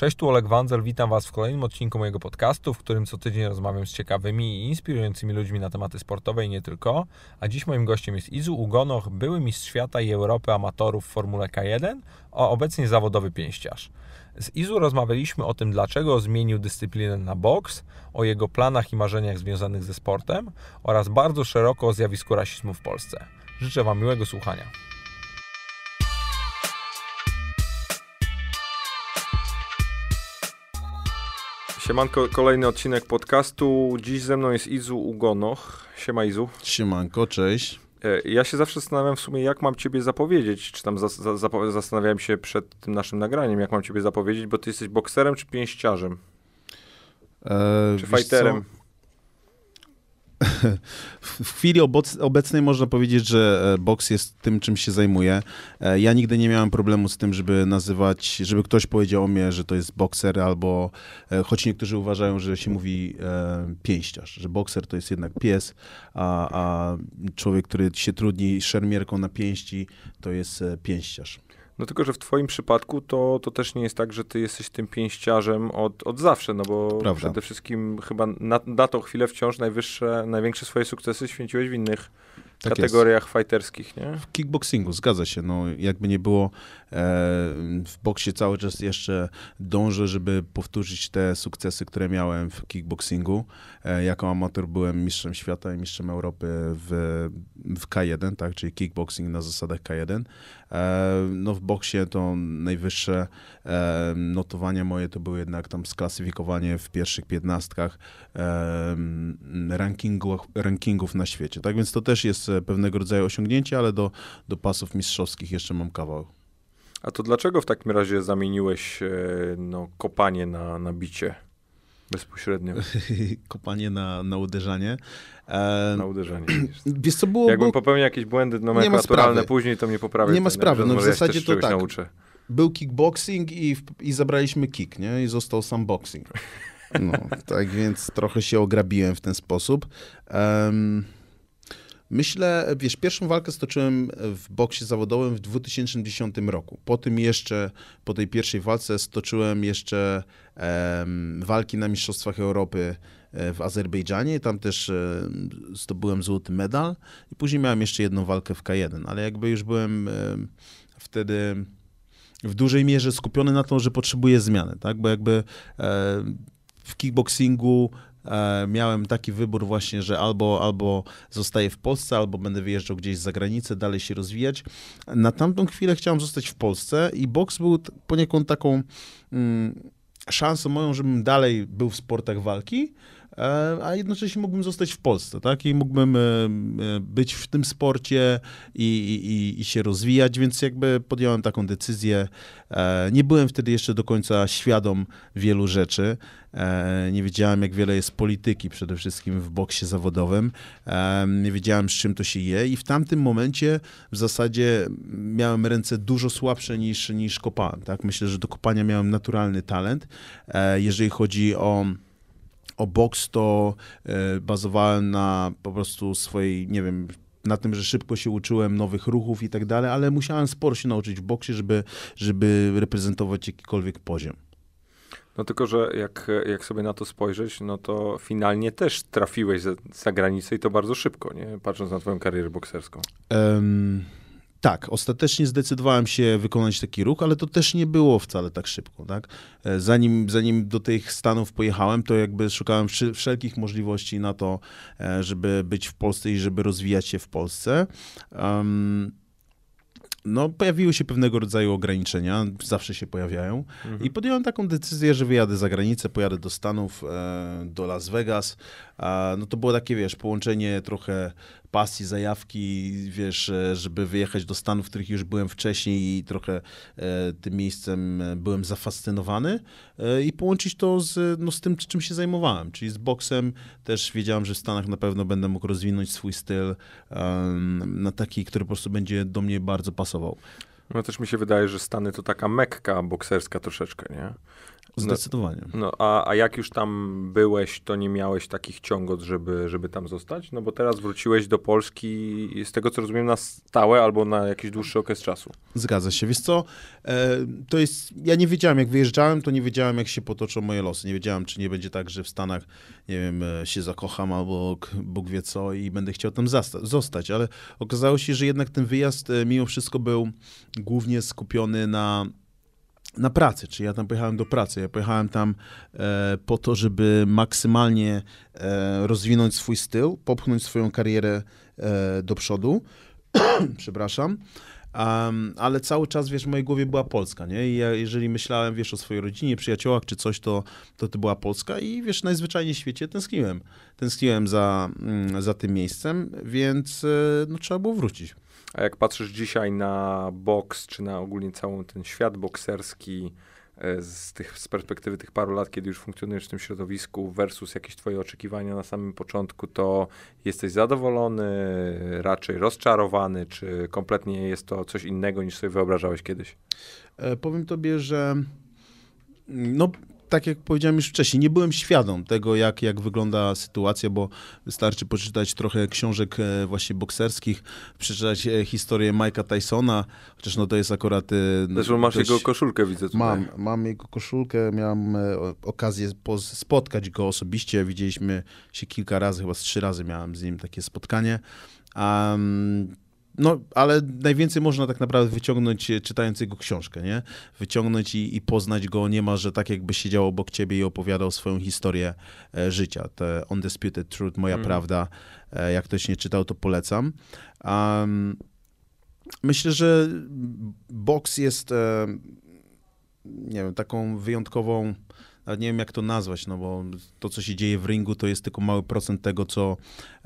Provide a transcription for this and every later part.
Cześć, tu Oleg Wanzel, witam Was w kolejnym odcinku mojego podcastu, w którym co tydzień rozmawiam z ciekawymi i inspirującymi ludźmi na tematy sportowe i nie tylko. A dziś moim gościem jest Izu Ugonoch, były mistrz świata i Europy amatorów w Formule K1, a obecnie zawodowy pięściarz. Z Izu rozmawialiśmy o tym, dlaczego zmienił dyscyplinę na boks, o jego planach i marzeniach związanych ze sportem oraz bardzo szeroko o zjawisku rasizmu w Polsce. Życzę Wam miłego słuchania. Siemanko, kolejny odcinek podcastu. Dziś ze mną jest Izu Ugonoch. Siema Izu. Siemanko, cześć. E, ja się zawsze zastanawiam w sumie, jak mam ciebie zapowiedzieć, czy tam za, za, zastanawiałem się przed tym naszym nagraniem, jak mam ciebie zapowiedzieć, bo ty jesteś bokserem czy pięściarzem? E, czy fighterem? W chwili obecnej można powiedzieć, że e, boks jest tym, czym się zajmuję. E, ja nigdy nie miałem problemu z tym, żeby nazywać, żeby ktoś powiedział o mnie, że to jest bokser, albo e, choć niektórzy uważają, że się mówi pięściarz, że bokser to jest jednak pies, a, a człowiek, który się trudni szermierką na pięści, to jest pięściarz. No tylko, że w twoim przypadku to, to też nie jest tak, że ty jesteś tym pięściarzem od, od zawsze, no bo Prawda. przede wszystkim chyba na, na tą chwilę wciąż najwyższe, największe swoje sukcesy święciłeś w innych tak kategoriach jest. fighterskich, nie? W kickboxingu, zgadza się. No, jakby nie było, w boksie cały czas jeszcze dążę, żeby powtórzyć te sukcesy, które miałem w kickboxingu. E, jako amator byłem mistrzem świata i mistrzem Europy w, w K1, tak, czyli kickboxing na zasadach K1. E, no w boksie to najwyższe e, notowania moje to były jednak tam sklasyfikowanie w pierwszych piętnastkach e, rankingów, rankingów na świecie. Tak więc to też jest pewnego rodzaju osiągnięcie, ale do, do pasów mistrzowskich jeszcze mam kawał. A to dlaczego w takim razie zamieniłeś no, kopanie na, na bicie? Bezpośrednio. Kopanie na, na uderzanie. E, na uderzenie. Wiesz co było? Jakbym bo... popełnił jakieś błędy nomenklaturalne później, to mnie poprawię. Nie ma sprawy, no w zasadzie to tak. Nauczę. Był kickboxing i, i zabraliśmy kick, nie? I został sam boxing. No, tak więc trochę się ograbiłem w ten sposób. Um, Myślę, wiesz, pierwszą walkę stoczyłem w boksie zawodowym w 2010 roku. Po tym jeszcze, po tej pierwszej walce stoczyłem jeszcze um, walki na Mistrzostwach Europy e, w Azerbejdżanie. Tam też e, zdobyłem złoty medal i później miałem jeszcze jedną walkę w K1, ale jakby już byłem e, wtedy w dużej mierze skupiony na to, że potrzebuję zmiany, tak? Bo jakby w kickboxingu miałem taki wybór właśnie, że albo, albo zostaję w Polsce, albo będę wyjeżdżał gdzieś za granicę, dalej się rozwijać. Na tamtą chwilę chciałem zostać w Polsce i boks był poniekąd taką mm, szansą moją, żebym dalej był w sportach walki, E, a jednocześnie mógłbym zostać w Polsce, tak? I mógłbym e, e, być w tym sporcie i, i, i się rozwijać, więc jakby podjąłem taką decyzję. Nie byłem wtedy jeszcze do końca świadom wielu rzeczy. Nie wiedziałem, jak wiele jest polityki przede wszystkim w boksie zawodowym. Nie wiedziałem, z czym to się je i w tamtym momencie w zasadzie miałem ręce dużo słabsze niż, niż kopałem, tak? Myślę, że do kopania miałem naturalny talent. Jeżeli chodzi o o boks to e, bazowałem na po prostu swojej, nie wiem, na tym, że szybko się uczyłem nowych ruchów i tak dalej, ale musiałem sporo się nauczyć w boksie, żeby, żeby reprezentować jakikolwiek poziom. No tylko, że jak, jak sobie na to spojrzeć, no to finalnie też trafiłeś za, za granicę i to bardzo szybko, nie? Patrząc na twoją karierę bokserską. Um, tak, ostatecznie zdecydowałem się wykonać taki ruch, ale to też nie było wcale tak szybko, tak? E, zanim, zanim do tych Stanów pojechałem, to jakby szukałem wszelkich możliwości na to, e, żeby być w Polsce i żeby rozwijać się w Polsce. Um, no, pojawiły się pewnego rodzaju ograniczenia, zawsze się pojawiają. Mhm. I podjąłem taką decyzję, że wyjadę za granicę, pojadę do Stanów, e, do Las Vegas. no to było takie, wiesz, połączenie trochę pasji, zajawki, wiesz, e, żeby wyjechać do Stanów, w których już byłem wcześniej i trochę e, tym miejscem e, byłem zafascynowany i połączyć to z, no, z tym, czym się zajmowałem, czyli z boksem. Też wiedziałem, że w Stanach na pewno będę mógł rozwinąć swój styl na taki, który po prostu będzie do mnie bardzo pasował. No też mi się wydaje, że Stany to taka mekka bokserska troszeczkę, nie? Zdecydowanie. No, no a, a jak już tam byłeś, to nie miałeś takich ciągot, żeby, żeby tam zostać? No bo teraz wróciłeś do Polski z tego co rozumiem na stałe albo na jakiś dłuższy okres czasu. Zgadza się. Wiesz co, e, to jest, ja nie wiedziałem jak wyjeżdżałem, to nie wiedziałem jak się potoczą moje losy. Nie wiedziałem, czy nie będzie tak, że w Stanach, nie wiem, e, się zakocham albo Bóg wie co i będę chciał tam zostać, ale okazało się, że jednak ten wyjazd e, mimo wszystko był głównie skupiony na na pracy, czyli ja tam pojechałem do pracy. Ja pojechałem tam e, po to, żeby maksymalnie e, rozwinąć swój styl, popchnąć swoją karierę e, do przodu. Przepraszam. Um, ale cały czas, wiesz, w mojej głowie była Polska, nie? I ja, jeżeli myślałem, wiesz, o swojej rodzinie, przyjaciołach czy coś, to, to to była Polska i, wiesz, najzwyczajniej w świecie tęskniłem. Tęskniłem za, mm, za tym miejscem, więc e, no, trzeba było wrócić. A jak patrzysz dzisiaj na boks, czy na ogólnie cały ten świat bokserski, e, z, tych, z perspektywy tych paru lat, kiedy już funkcjonujesz w tym środowisku, versus jakieś twoje oczekiwania na samym początku, to jesteś zadowolony, raczej rozczarowany, czy kompletnie jest to coś innego niż sobie wyobrażałeś kiedyś? E, powiem tobie, że no, tak jak powiedziałem już wcześniej, nie byłem świadom tego, jak, jak wygląda sytuacja, bo wystarczy poczytać trochę książek e, właśnie bokserskich, przeczytać e, historię Mike'a Tysona, chociaż no to jest akurat... E, Zresztą masz jego koszulkę, widzę tutaj. Mam, mam jego koszulkę, miałem okazję spotkać go osobiście, widzieliśmy się kilka razy, chyba z trzy razy miałem z nim takie spotkanie. Um, no, ale najwięcej można tak naprawdę wyciągnąć e, czytając jego książkę, nie? Wyciągnąć i, i poznać go niemalże tak, jakby siedział obok ciebie i opowiadał swoją historię e, życia. To Undisputed Truth, Moja mm. Prawda. E, jak ktoś nie czytał, to polecam. Um, myślę, że boks jest nie wiem, taką wyjątkową nie wiem jak to nazwać, no bo to, co się dzieje w ringu, to jest tylko mały procent tego, co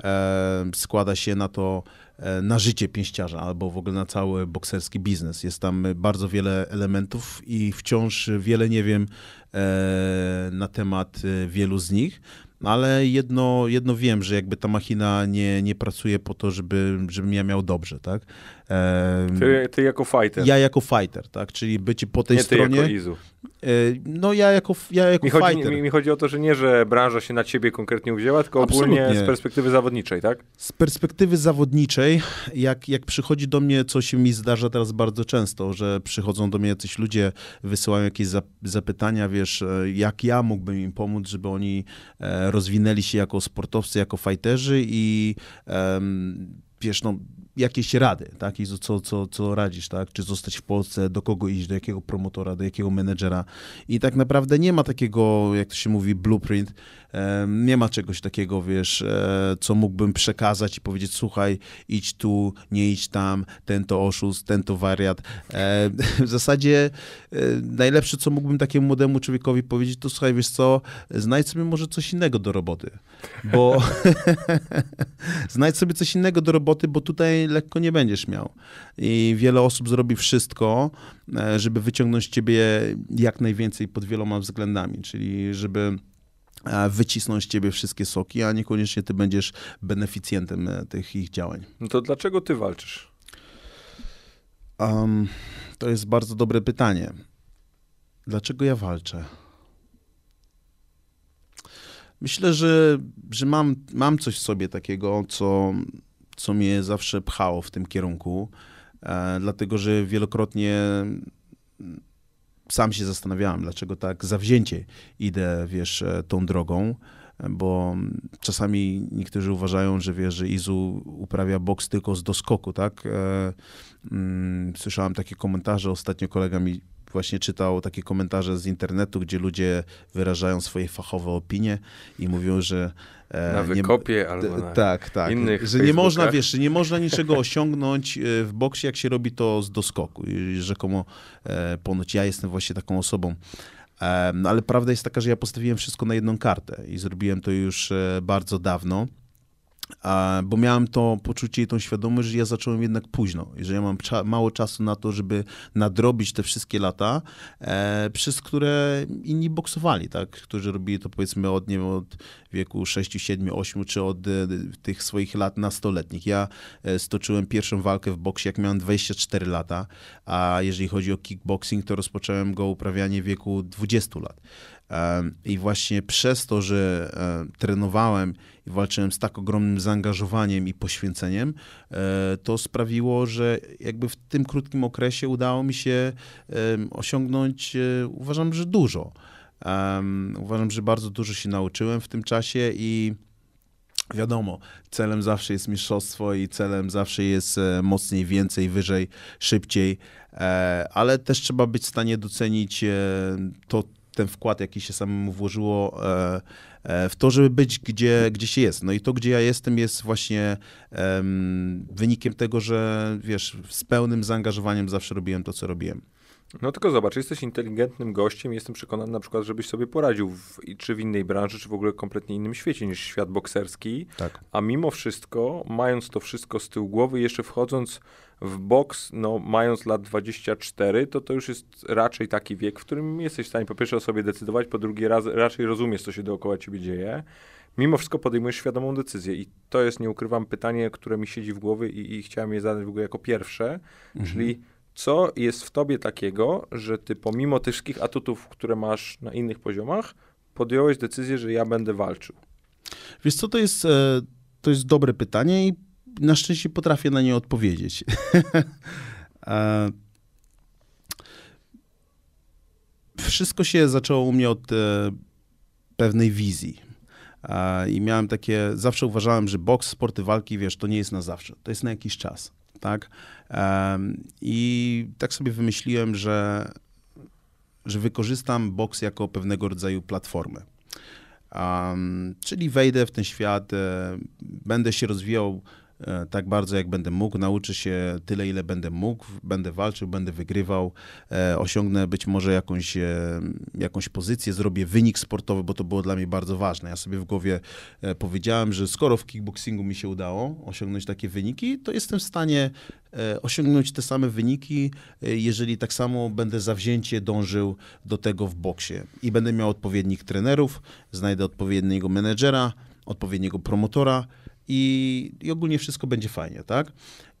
e, składa się na to, e, na życie pięściarza, albo w ogóle na cały bokserski biznes. Jest tam bardzo wiele elementów i wciąż wiele nie wiem e, na temat e, wielu z nich. Ale jedno, jedno wiem, że jakby ta machina nie, nie pracuje po to, żeby, żebym ja miał dobrze, tak? Ty, ty, jako fighter. Ja jako fighter, tak? Czyli być po tej nie stronie. Ty jako Izu. E, no ja jako, ja jako mi chodzi, mi, mi, chodzi o to, że nie, że branża się na ciebie konkretnie uwzięła, tylko Absolutnie. ogólnie z perspektywy zawodniczej, tak? Z perspektywy zawodniczej, jak, jak przychodzi do mnie, co się mi zdarza teraz bardzo często, że przychodzą do mnie jacyś ludzie, wysyłają jakieś zapytania, wiesz, e, jak ja mógłbym im pomóc, żeby oni e, rozwinęli się jako sportowcy, jako fajterzy i wiesz, no jakieś rady, tak? I co, co, co radzisz, tak? Czy zostać w Polsce, do kogo iść, do jakiego promotora, do jakiego menedżera. I tak naprawdę nie ma takiego, jak to się mówi, blueprint, nie ma czegoś takiego, wiesz, e, co mógłbym przekazać i powiedzieć, słuchaj, idź tu, nie idź tam, ten to oszust, ten to wariat. E, w zasadzie e, najlepsze, co mógłbym takiemu młodemu człowiekowi powiedzieć, to słuchaj, wiesz co, znajdź sobie może coś innego do roboty, bo znajdź sobie coś innego do roboty, bo tutaj lekko nie będziesz miał. I wiele osób zrobi wszystko, żeby wyciągnąć ciebie jak najwięcej pod wieloma względami, czyli żeby wycisnąć z ciebie wszystkie soki, a niekoniecznie ty będziesz beneficjentem e, tych ich działań. No to dlaczego ty walczysz? Um, to jest bardzo dobre pytanie. Dlaczego ja walczę? Myślę, że, że mam, mam coś w sobie takiego, co, co mnie zawsze pchało w tym kierunku, e, dlatego że wielokrotnie sam się zastanawiałem, dlaczego tak zawzięcie idę, wiesz, e, tą drogą, bo czasami niektórzy uważają, że wiesz, że Izu uprawia boks tylko z doskoku, tak? E, mm, słyszałem takie komentarze, ostatnio kolega mi właśnie czytał takie komentarze z internetu, gdzie ludzie wyrażają swoje fachowe opinie i mówią, że E, na wykopie nie, albo na tak, tak, innych Że nie można, wiesz, nie można niczego osiągnąć e, w boksie, jak się robi to z doskoku. I rzekomo e, ponoć ja jestem właśnie taką osobą. No ale prawda jest taka, że ja postawiłem wszystko na jedną kartę i zrobiłem to już bardzo dawno. Bo miałem to poczucie i tą świadomość, że ja zacząłem jednak późno i że ja mam cza mało czasu na to, żeby nadrobić te wszystkie lata, e, przez które inni boksowali, tak? którzy robili to powiedzmy od, nie wiem, od wieku 6, 7, 8 czy od e, tych swoich lat nastoletnich. Ja e, stoczyłem pierwszą walkę w boksie, jak miałem 24 lata, a jeżeli chodzi o kickboxing, to rozpocząłem go uprawianie w wieku 20 lat. I właśnie przez to, że trenowałem i walczyłem z tak ogromnym zaangażowaniem i poświęceniem, e, to sprawiło, że jakby w tym krótkim okresie udało mi się osiągnąć, e, uważam, że dużo. Uważam, że bardzo dużo się nauczyłem w tym czasie i Wiadomo, celem zawsze jest mistrzostwo i celem zawsze jest e, mocniej, więcej, wyżej, szybciej, ale też trzeba być w stanie docenić to, ten wkład, jaki się samemu włożyło e, e, w to, żeby być gdzie, gdzie się jest. No i to, gdzie ja jestem, jest właśnie wynikiem tego, że wiesz, z pełnym zaangażowaniem zawsze robiłem to, co robiłem. No tylko zobacz, jesteś inteligentnym gościem jestem przekonany na przykład, żebyś sobie poradził w, czy w innej branży, czy w ogóle kompletnie innym świecie niż świat bokserski. Tak. A mimo wszystko, mając to wszystko z tyłu głowy, jeszcze wchodząc w boks, no mając lat 24, to to już jest raczej taki wiek, w którym jesteś w stanie po pierwsze o sobie decydować, po drugie raz, raczej rozumiesz, co się dookoła ciebie dzieje. Mimo wszystko podejmujesz świadomą decyzję i to jest, nie ukrywam, pytanie, które mi siedzi w głowie i, i chciałem je zadać w ogóle jako pierwsze, mhm. czyli co jest w tobie takiego, że ty pomimo tych wszystkich atutów, które masz na innych poziomach, podjąłeś decyzję, że ja będę walczył? Wiesz co, to jest, e, to jest dobre pytanie i na szczęście potrafię na nie odpowiedzieć. E, wszystko się zaczęło u mnie od e, pewnej wizji. I miałem takie, zawsze uważałem, że boks, sporty walki, wiesz, to nie jest na zawsze, to jest na jakiś czas tak? I tak sobie wymyśliłem, że, że wykorzystam boks jako pewnego rodzaju platformę. Um, czyli wejdę w ten świat, e, będę się rozwijał tak bardzo, jak będę mógł. Nauczę się tyle, ile będę mógł. Będę walczył, będę wygrywał. E, osiągnę być może jakąś, e, jakąś pozycję, zrobię wynik sportowy, bo to było dla mnie bardzo ważne. Ja sobie w głowie powiedziałem, że skoro w kickboxingu mi się udało osiągnąć takie wyniki, to jestem w stanie osiągnąć te same wyniki, jeżeli tak samo będę zawzięcie dążył do tego w boksie. I będę miał odpowiednich trenerów, znajdę odpowiedniego menedżera, odpowiedniego promotora, i, i ogólnie wszystko będzie fajnie, tak?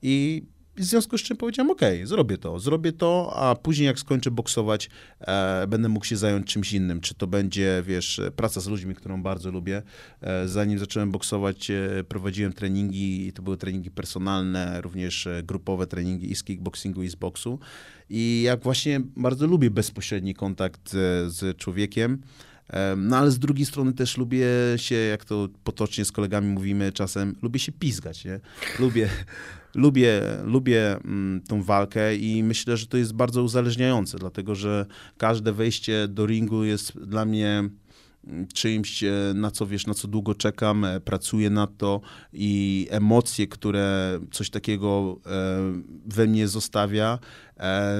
I w związku z czym powiedziałem, ok, zrobię to, zrobię to, a później jak skończę boksować, e, będę mógł się zająć czymś innym. Czy to będzie, wiesz, praca z ludźmi, którą bardzo lubię. E, zanim zacząłem boksować, e, prowadziłem treningi, to były treningi personalne, również e, grupowe treningi i z kickboxingu, i z boksu. I jak właśnie bardzo lubię bezpośredni kontakt z, z człowiekiem, no ale z drugiej strony też lubię się, jak to potocznie z kolegami mówimy czasem, lubię się pizgać, nie? Lubię, lubię, lubię mm, tą walkę i myślę, że to jest bardzo uzależniające, dlatego że każde wejście do ringu jest dla mnie mm, czymś, e, na co wiesz, na co długo czekam, e, pracuję nad to i emocje, które coś takiego e, we mnie zostawia,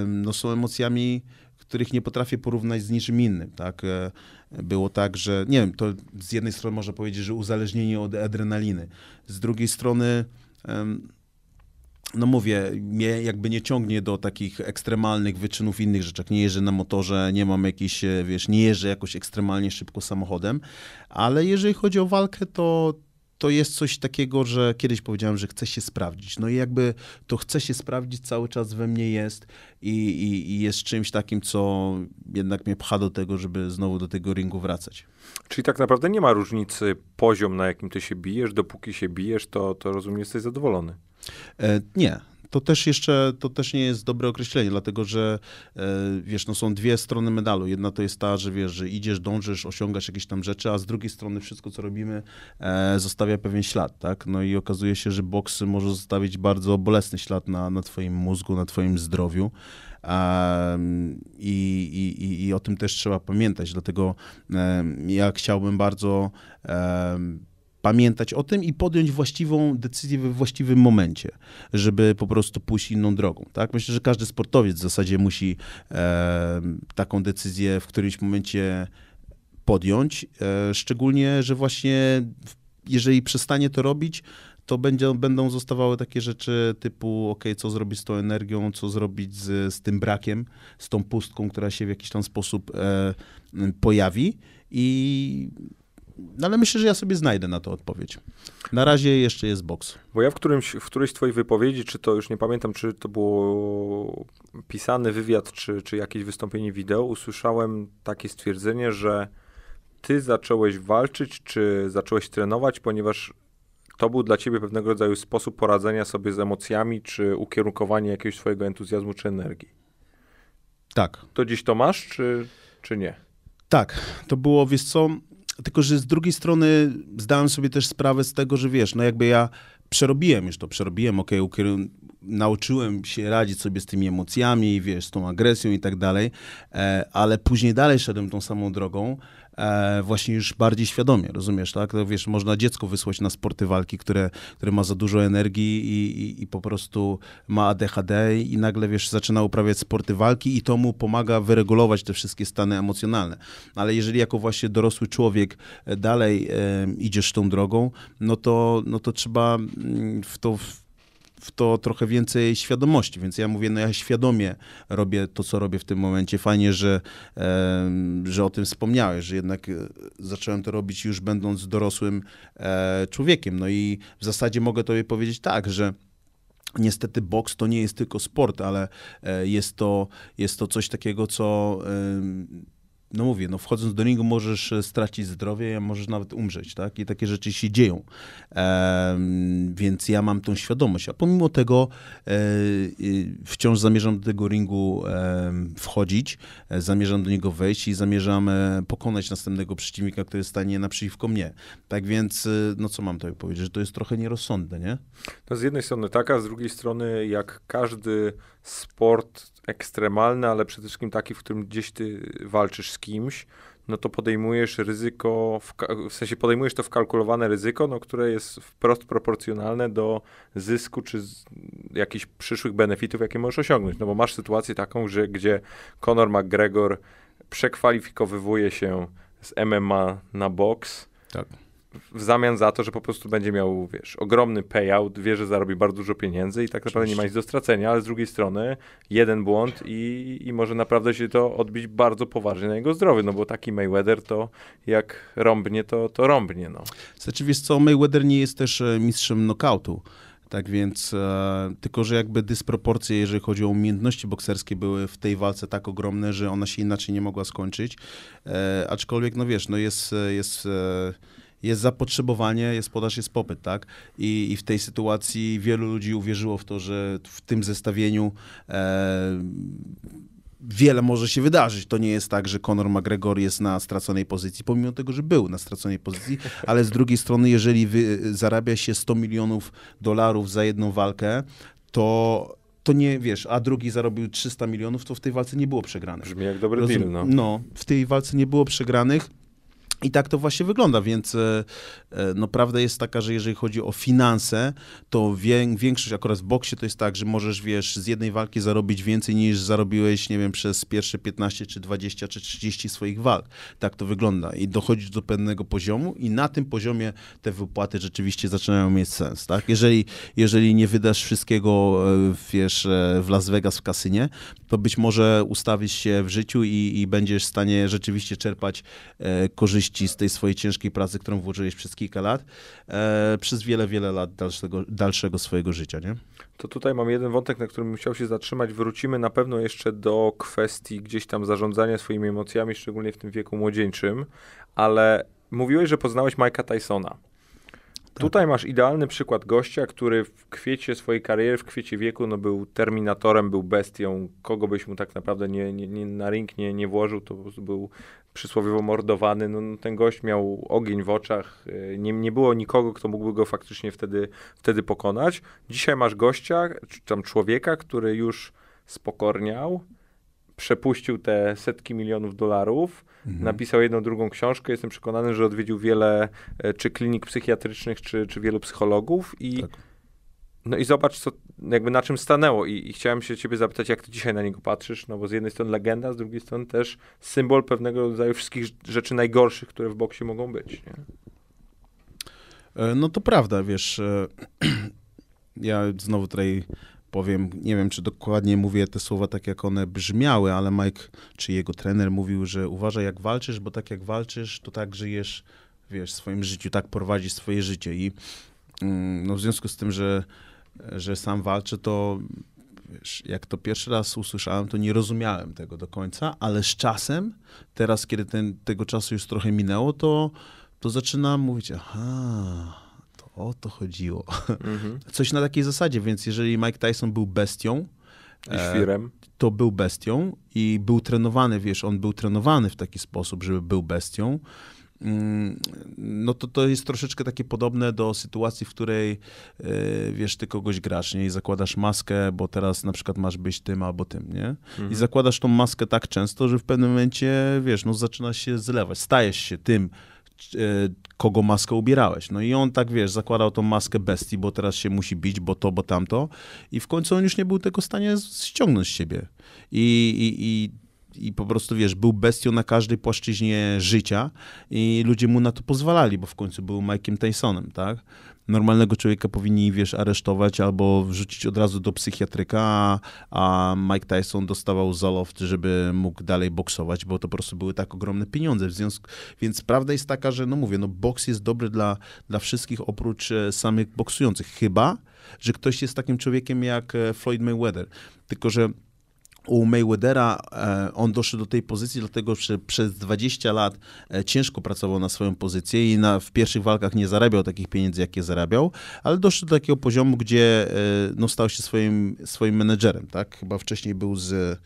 no są emocjami, których nie potrafię porównać z niczym innym, tak? Było tak, że nie wiem, to z jednej strony można powiedzieć, że uzależnienie od adrenaliny, z drugiej strony no mówię, mnie jakby nie ciągnie do takich ekstremalnych wyczynów innych rzeczach. Nie jeżdżę na motorze, nie mam jakiś, e, wiesz, nie jeżdżę jakoś ekstremalnie szybko samochodem, ale jeżeli chodzi o walkę, to, to jest coś takiego, że kiedyś powiedziałem, że chcę się sprawdzić. No i jakby to chce się sprawdzić cały czas we mnie jest i, i, i, jest czymś takim, co jednak mnie pcha do tego, żeby znowu do tego ringu wracać. Czyli tak naprawdę nie ma różnicy poziom, na jakim ty się bijesz, dopóki się bijesz, to, to rozumiem, jesteś zadowolony. E, nie, to też jeszcze, to też nie jest dobre określenie, dlatego że e, wiesz, no są dwie strony medalu. Jedna to jest ta, że wiesz, że idziesz, dążysz, osiągasz jakieś tam rzeczy, a z drugiej strony wszystko, co robimy, e, zostawia pewien ślad, tak? No i okazuje się, że boks może zostawić bardzo bolesny ślad na, na twoim mózgu, na twoim zdrowiu. I, i, I o tym też trzeba pamiętać, dlatego ja chciałbym bardzo pamiętać o tym i podjąć właściwą decyzję we właściwym momencie, żeby po prostu pójść inną drogą. Tak? Myślę, że każdy sportowiec w zasadzie musi e, taką decyzję w którymś momencie podjąć, e, szczególnie, że właśnie jeżeli przestanie to robić, to będzie, będą zostawały takie rzeczy typu, ok, co zrobić z tą energią, co zrobić z, z tym brakiem, z tą pustką, która się w jakiś tam sposób e, pojawi i no ale myślę, że ja sobie znajdę na to odpowiedź. Na razie jeszcze jest boks. Bo ja w, którymś, w którejś twoich wypowiedzi, czy to już nie pamiętam, czy to było pisany wywiad, czy, czy jakieś wystąpienie wideo, usłyszałem takie stwierdzenie, że ty zacząłeś walczyć, czy zacząłeś trenować, ponieważ to był dla ciebie pewnego rodzaju sposób poradzenia sobie z emocjami, czy ukierunkowanie jakiegoś swojego entuzjazmu, czy energii. Tak. To dziś to masz, czy, czy nie? Tak, to było, wiesz co, tylko że z drugiej strony zdałem sobie też sprawę z tego, że wiesz, no jakby ja przerobiłem już to, przerobiłem, okej, okay, nauczyłem się radzić sobie z tymi emocjami, wiesz, z tą agresją i tak dalej, e, ale później dalej szedłem tą samą drogą, e, właśnie już bardziej świadomie, rozumiesz, tak? To, wiesz, można dziecko wysłać na sporty walki, które, które ma za dużo energii i, i, i po prostu ma ADHD i nagle, wiesz, zaczyna uprawiać sporty walki i to mu pomaga wyregulować te wszystkie stany emocjonalne. Ale jeżeli jako właśnie dorosły człowiek e, dalej e, idziesz tą drogą, no to, no to trzeba mm, w to w to trochę więcej świadomości, więc ja mówię, no ja świadomie robię to, co robię w tym momencie. Fajnie, że, e, że o tym wspomniałeś, że jednak e, zacząłem to robić już będąc dorosłym e, człowiekiem. No i w zasadzie mogę tobie powiedzieć tak, że Niestety boks to nie jest tylko sport, ale e, jest to, jest to coś takiego, co no mówię, no wchodząc do ringu możesz e, stracić zdrowie, możesz nawet umrzeć, tak? I takie rzeczy się dzieją. Więc ja mam tą świadomość, a pomimo tego e, wciąż zamierzam do tego ringu e, wchodzić, zamierzam do niego wejść i zamierzam e, pokonać następnego przeciwnika, który stanie naprzeciwko mnie. Tak więc, e, no co mam tutaj powiedzieć, że to jest trochę nierozsądne, nie? No z jednej strony taka, z drugiej strony jak każdy sport ekstremalny, ale przede wszystkim taki, w którym gdzieś ty walczysz z kimś, no to podejmujesz ryzyko, w, w, sensie podejmujesz to wkalkulowane ryzyko, no, które jest wprost proporcjonalne do zysku czy jakichś przyszłych benefitów, jakie możesz osiągnąć. No bo masz sytuację taką, że gdzie Conor McGregor przekwalifikowywuje się z MMA na boks. Tak w zamian za to, że po prostu będzie miał, wiesz, ogromny payout, wie, że zarobi bardzo dużo pieniędzy i tak naprawdę nie ma nic do stracenia, ale z drugiej strony jeden błąd i, i może naprawdę się to odbić bardzo poważnie na jego zdrowie, no bo taki Mayweather to jak rąbnie, to, to rąbnie, no. Znaczy, wiesz co, Mayweather nie jest też e, mistrzem knockoutu. Tak więc, e, tylko że jakby dysproporcje, jeżeli chodzi o umiejętności bokserskie, były w tej walce tak ogromne, że ona się inaczej nie mogła skończyć. E, aczkolwiek, no wiesz, no jest, e, jest e, jest zapotrzebowanie, jest podaż, jest popyt, tak? I, i w tej sytuacji wielu ludzi uwierzyło w to, że w tym zestawieniu e, wiele może się wydarzyć. To nie jest tak, że Conor McGregor jest na straconej pozycji, pomimo tego, że był na straconej pozycji, ale z drugiej strony, jeżeli zarabia się 100 milionów dolarów za jedną walkę, to to nie, wiesz, a drugi zarobił 300 milionów, to w tej walce nie było przegranych. Brzmi jak dobry Rozum, deal, no. No, w tej walce nie było przegranych. I tak to właśnie wygląda, więc e, e, no, prawda jest taka, że jeżeli chodzi o finanse, to większość, akurat w boksie to jest tak, że możesz, wiesz, z jednej walki zarobić więcej niż zarobiłeś, nie wiem, przez pierwsze 15 czy 20 czy 30 swoich walk. Tak to wygląda i dochodzisz do pewnego poziomu i na tym poziomie te wypłaty rzeczywiście zaczynają mieć sens, tak? Jeżeli, jeżeli nie wydasz wszystkiego, e, wiesz, w Las Vegas w kasynie, to być może ustawisz się w życiu i, i będziesz w stanie rzeczywiście czerpać korzyści korzyści z tej swojej ciężkiej pracy, którą włożyłeś przez kilka lat, e, przez wiele, wiele lat dalszego, dalszego swojego życia, nie? To tutaj mam jeden wątek, na którym musiał się zatrzymać. Wrócimy na pewno jeszcze do kwestii gdzieś tam zarządzania swoimi emocjami, szczególnie w tym wieku młodzieńczym, ale mówiłeś, że poznałeś Mike'a Tysona. Tak. Tutaj masz idealny przykład gościa, który w kwiecie swojej kariery, w kwiecie wieku, no był terminatorem, był bestią. Kogo byś mu tak naprawdę nie, nie, nie na ring nie, nie włożył, to był przysłowiowo mordowany. No, no, ten gość miał ogień w oczach. Y, nie, nie było nikogo, kto mógłby go faktycznie wtedy, wtedy pokonać. Dzisiaj masz gościa, czy tam człowieka, który już spokorniał, przepuścił te setki milionów dolarów, mhm. napisał jedną, drugą książkę. Jestem przekonany, że odwiedził wiele e, czy klinik psychiatrycznych, czy, czy wielu psychologów i tak. no i zobacz, co, jakby na czym stanęło. I, I, chciałem się ciebie zapytać, jak ty dzisiaj na niego patrzysz, no bo z jednej strony legenda, z drugiej strony też symbol pewnego rodzaju wszystkich rzeczy najgorszych, które w boksie mogą być. Nie? E, no to prawda, wiesz, e, ja znowu tutaj powiem, nie wiem, czy dokładnie mówię te słowa tak, jak one brzmiały, ale Mike, czy jego trener mówił, że uważaj jak walczysz, bo tak jak walczysz, to tak żyjesz, wiesz, w swoim życiu, tak prowadzisz swoje życie. I mm, no w związku z tym, że, że sam walczę, to wiesz, jak to pierwszy raz usłyszałem, to nie rozumiałem tego do końca, ale z czasem, teraz, kiedy ten, tego czasu już trochę minęło, to, to zaczynam mówić, aha, o to chodziło. Mhm. Coś na takiej zasadzie, więc jeżeli Mike Tyson był bestią, i świrem. E, to był bestią i był trenowany, wiesz, on był trenowany w taki sposób, żeby był bestią. Mm, no to to jest troszeczkę takie podobne do sytuacji, w której e, wiesz, ty kogoś grasz, nie? I zakładasz maskę, bo teraz na przykład masz być tym albo tym, nie? Mhm. I zakładasz tą maskę tak często, że w pewnym momencie, wiesz, no zaczynasz się zlewać, stajesz się tym, kogo maskę ubierałeś. No i on tak, wiesz, zakładał tą maskę bestii, bo teraz się musi bić, bo to, bo tamto. I w końcu on już nie był tego w stanie ściągnąć z siebie. I, i, i i po prostu, wiesz, był bestią na każdej płaszczyźnie życia i ludzie mu na to pozwalali, bo w końcu był Mike'iem Tysonem, tak? Normalnego człowieka powinni, wiesz, aresztować albo wrzucić od razu do psychiatryka, a, Mike Tyson dostawał za loft, żeby mógł dalej boksować, bo to po prostu były tak ogromne pieniądze. W związku, więc prawda jest taka, że no mówię, no boks jest dobry dla, dla wszystkich oprócz e, samych boksujących, chyba, że ktoś jest takim człowiekiem jak e, Floyd Mayweather. Tylko, że u Mayweathera e, on doszedł do tej pozycji, dlatego że przez 20 lat e, ciężko pracował na swoją pozycję i na, w pierwszych walkach nie zarabiał takich pieniędzy, jakie zarabiał, ale doszedł do takiego poziomu, gdzie e, no, stał się swoim, swoim menedżerem, tak? Chyba wcześniej był z,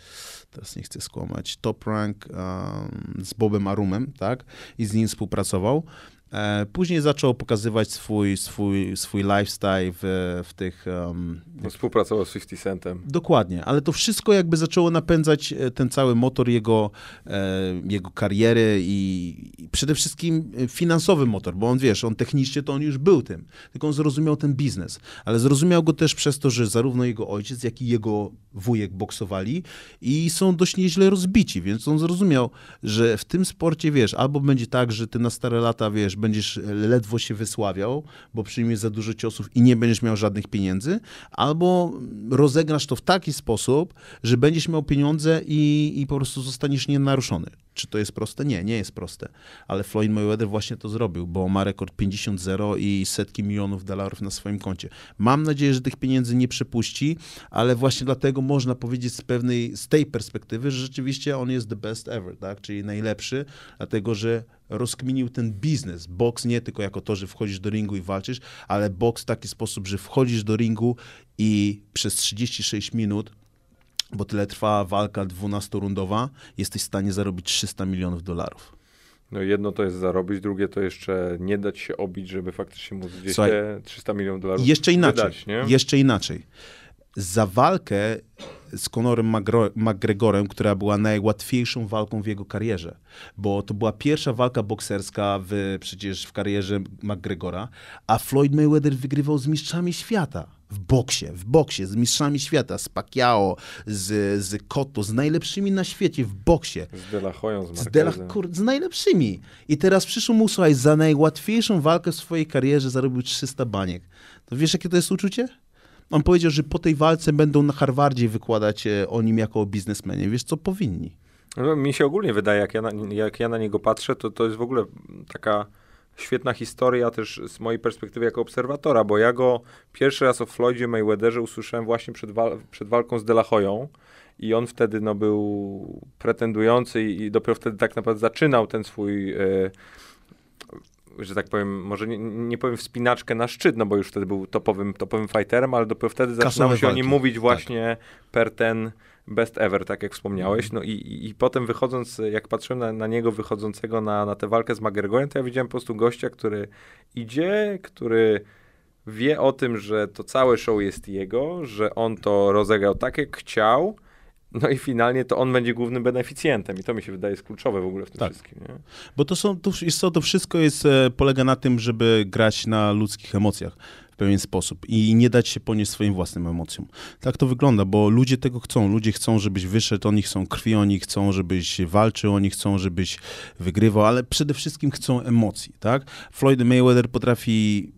teraz nie chcę skłamać, Top Rank um, z Bobem Arumem, tak? I z nim współpracował. E, później zaczął pokazywać swój, swój, swój lifestyle w, w tych... Um, no, Współpracował z 50 Centem. Dokładnie, ale to wszystko jakby zaczęło napędzać e, ten cały motor jego, e, jego kariery i, i, przede wszystkim finansowy motor, bo on, wiesz, on technicznie to on już był tym, tylko on zrozumiał ten biznes, ale zrozumiał go też przez to, że zarówno jego ojciec, jak i jego wujek boksowali i są dość nieźle rozbici, więc on zrozumiał, że w tym sporcie, wiesz, albo będzie tak, że ty na stare lata, wiesz, będziesz ledwo się wysławiał, bo przyjmiesz za dużo ciosów i nie będziesz miał żadnych pieniędzy, albo rozegrasz to w taki sposób, że będziesz miał pieniądze i, i po prostu zostaniesz nienaruszony. Czy to jest proste? Nie, nie jest proste. Ale Floyd Mayweather właśnie to zrobił, bo ma rekord 50-0 i setki milionów dolarów na swoim koncie. Mam nadzieję, że tych pieniędzy nie przepuści, ale właśnie dlatego można powiedzieć z pewnej, z tej perspektywy, że rzeczywiście on jest the best ever, tak? Czyli najlepszy, dlatego że rozkminił ten biznes. Boks nie tylko jako to, że wchodzisz do ringu i walczysz, ale boks w taki sposób, że wchodzisz do ringu i przez 36 minut bo tyle trwa walka 12-rundowa, jesteś w stanie zarobić 300 milionów dolarów. No jedno to jest zarobić, drugie to jeszcze nie dać się obić, żeby faktycznie móc gdzieś Słuchaj, te 300 milionów dolarów Jeszcze inaczej, wydać, nie? jeszcze inaczej. Za walkę z Conorem McGregorem, która była najłatwiejszą walką w jego karierze, bo to była pierwsza walka bokserska w, przecież w karierze McGregora, a Floyd Mayweather wygrywał z mistrzami świata w boksie, w boksie, z mistrzami świata, z Pacquiao, z, z Cotto, z najlepszymi na świecie w boksie. Z De La z, z, De La, kur, z najlepszymi. I teraz przyszło mu, słuchaj, za najłatwiejszą walkę w swojej karierze zarobił 300 baniek. To wiesz, jakie to jest uczucie? On powiedział, że po tej walce będą na Harvardzie wykładać e, o nim jako o biznesmenie. Wiesz, co powinni. No, mi się ogólnie wydaje, jak ja, na, jak ja na niego patrzę, to to jest w ogóle taka świetna historia też z mojej perspektywy jako obserwatora, bo ja go pierwszy raz o Floydzie Mayweatherze usłyszałem właśnie przed, wal przed walką z Delahoyą i on wtedy no, był pretendujący i, i dopiero wtedy tak naprawdę zaczynał ten swój... E, że tak powiem, może nie, nie powiem wspinaczkę na szczyt, no bo już wtedy był topowym, topowym fighterem, ale dopiero wtedy zaczynało się walki. o nim mówić tak. właśnie tak. per ten best ever, tak jak wspomniałeś. Mhm. No i, i, i potem wychodząc, jak patrzyłem na, na niego wychodzącego na, na tę walkę z McGregorem, to ja widziałem po prostu gościa, który idzie, który wie o tym, że to całe show jest jego, że on to rozegrał tak, jak chciał, no i finalnie to on będzie głównym beneficjentem i to mi się wydaje jest kluczowe w ogóle w tym tak. wszystkim. Nie? Bo to są, to, jest to, to wszystko jest, e, polega na tym, żeby grać na ludzkich emocjach w pewien sposób i nie dać się ponieść swoim własnym emocjom. Tak to wygląda, bo ludzie tego chcą. Ludzie chcą, żebyś wyszedł, oni chcą krwi, oni chcą, żebyś walczył, oni chcą, żebyś wygrywał, ale przede wszystkim chcą emocji, tak? Floyd Mayweather potrafi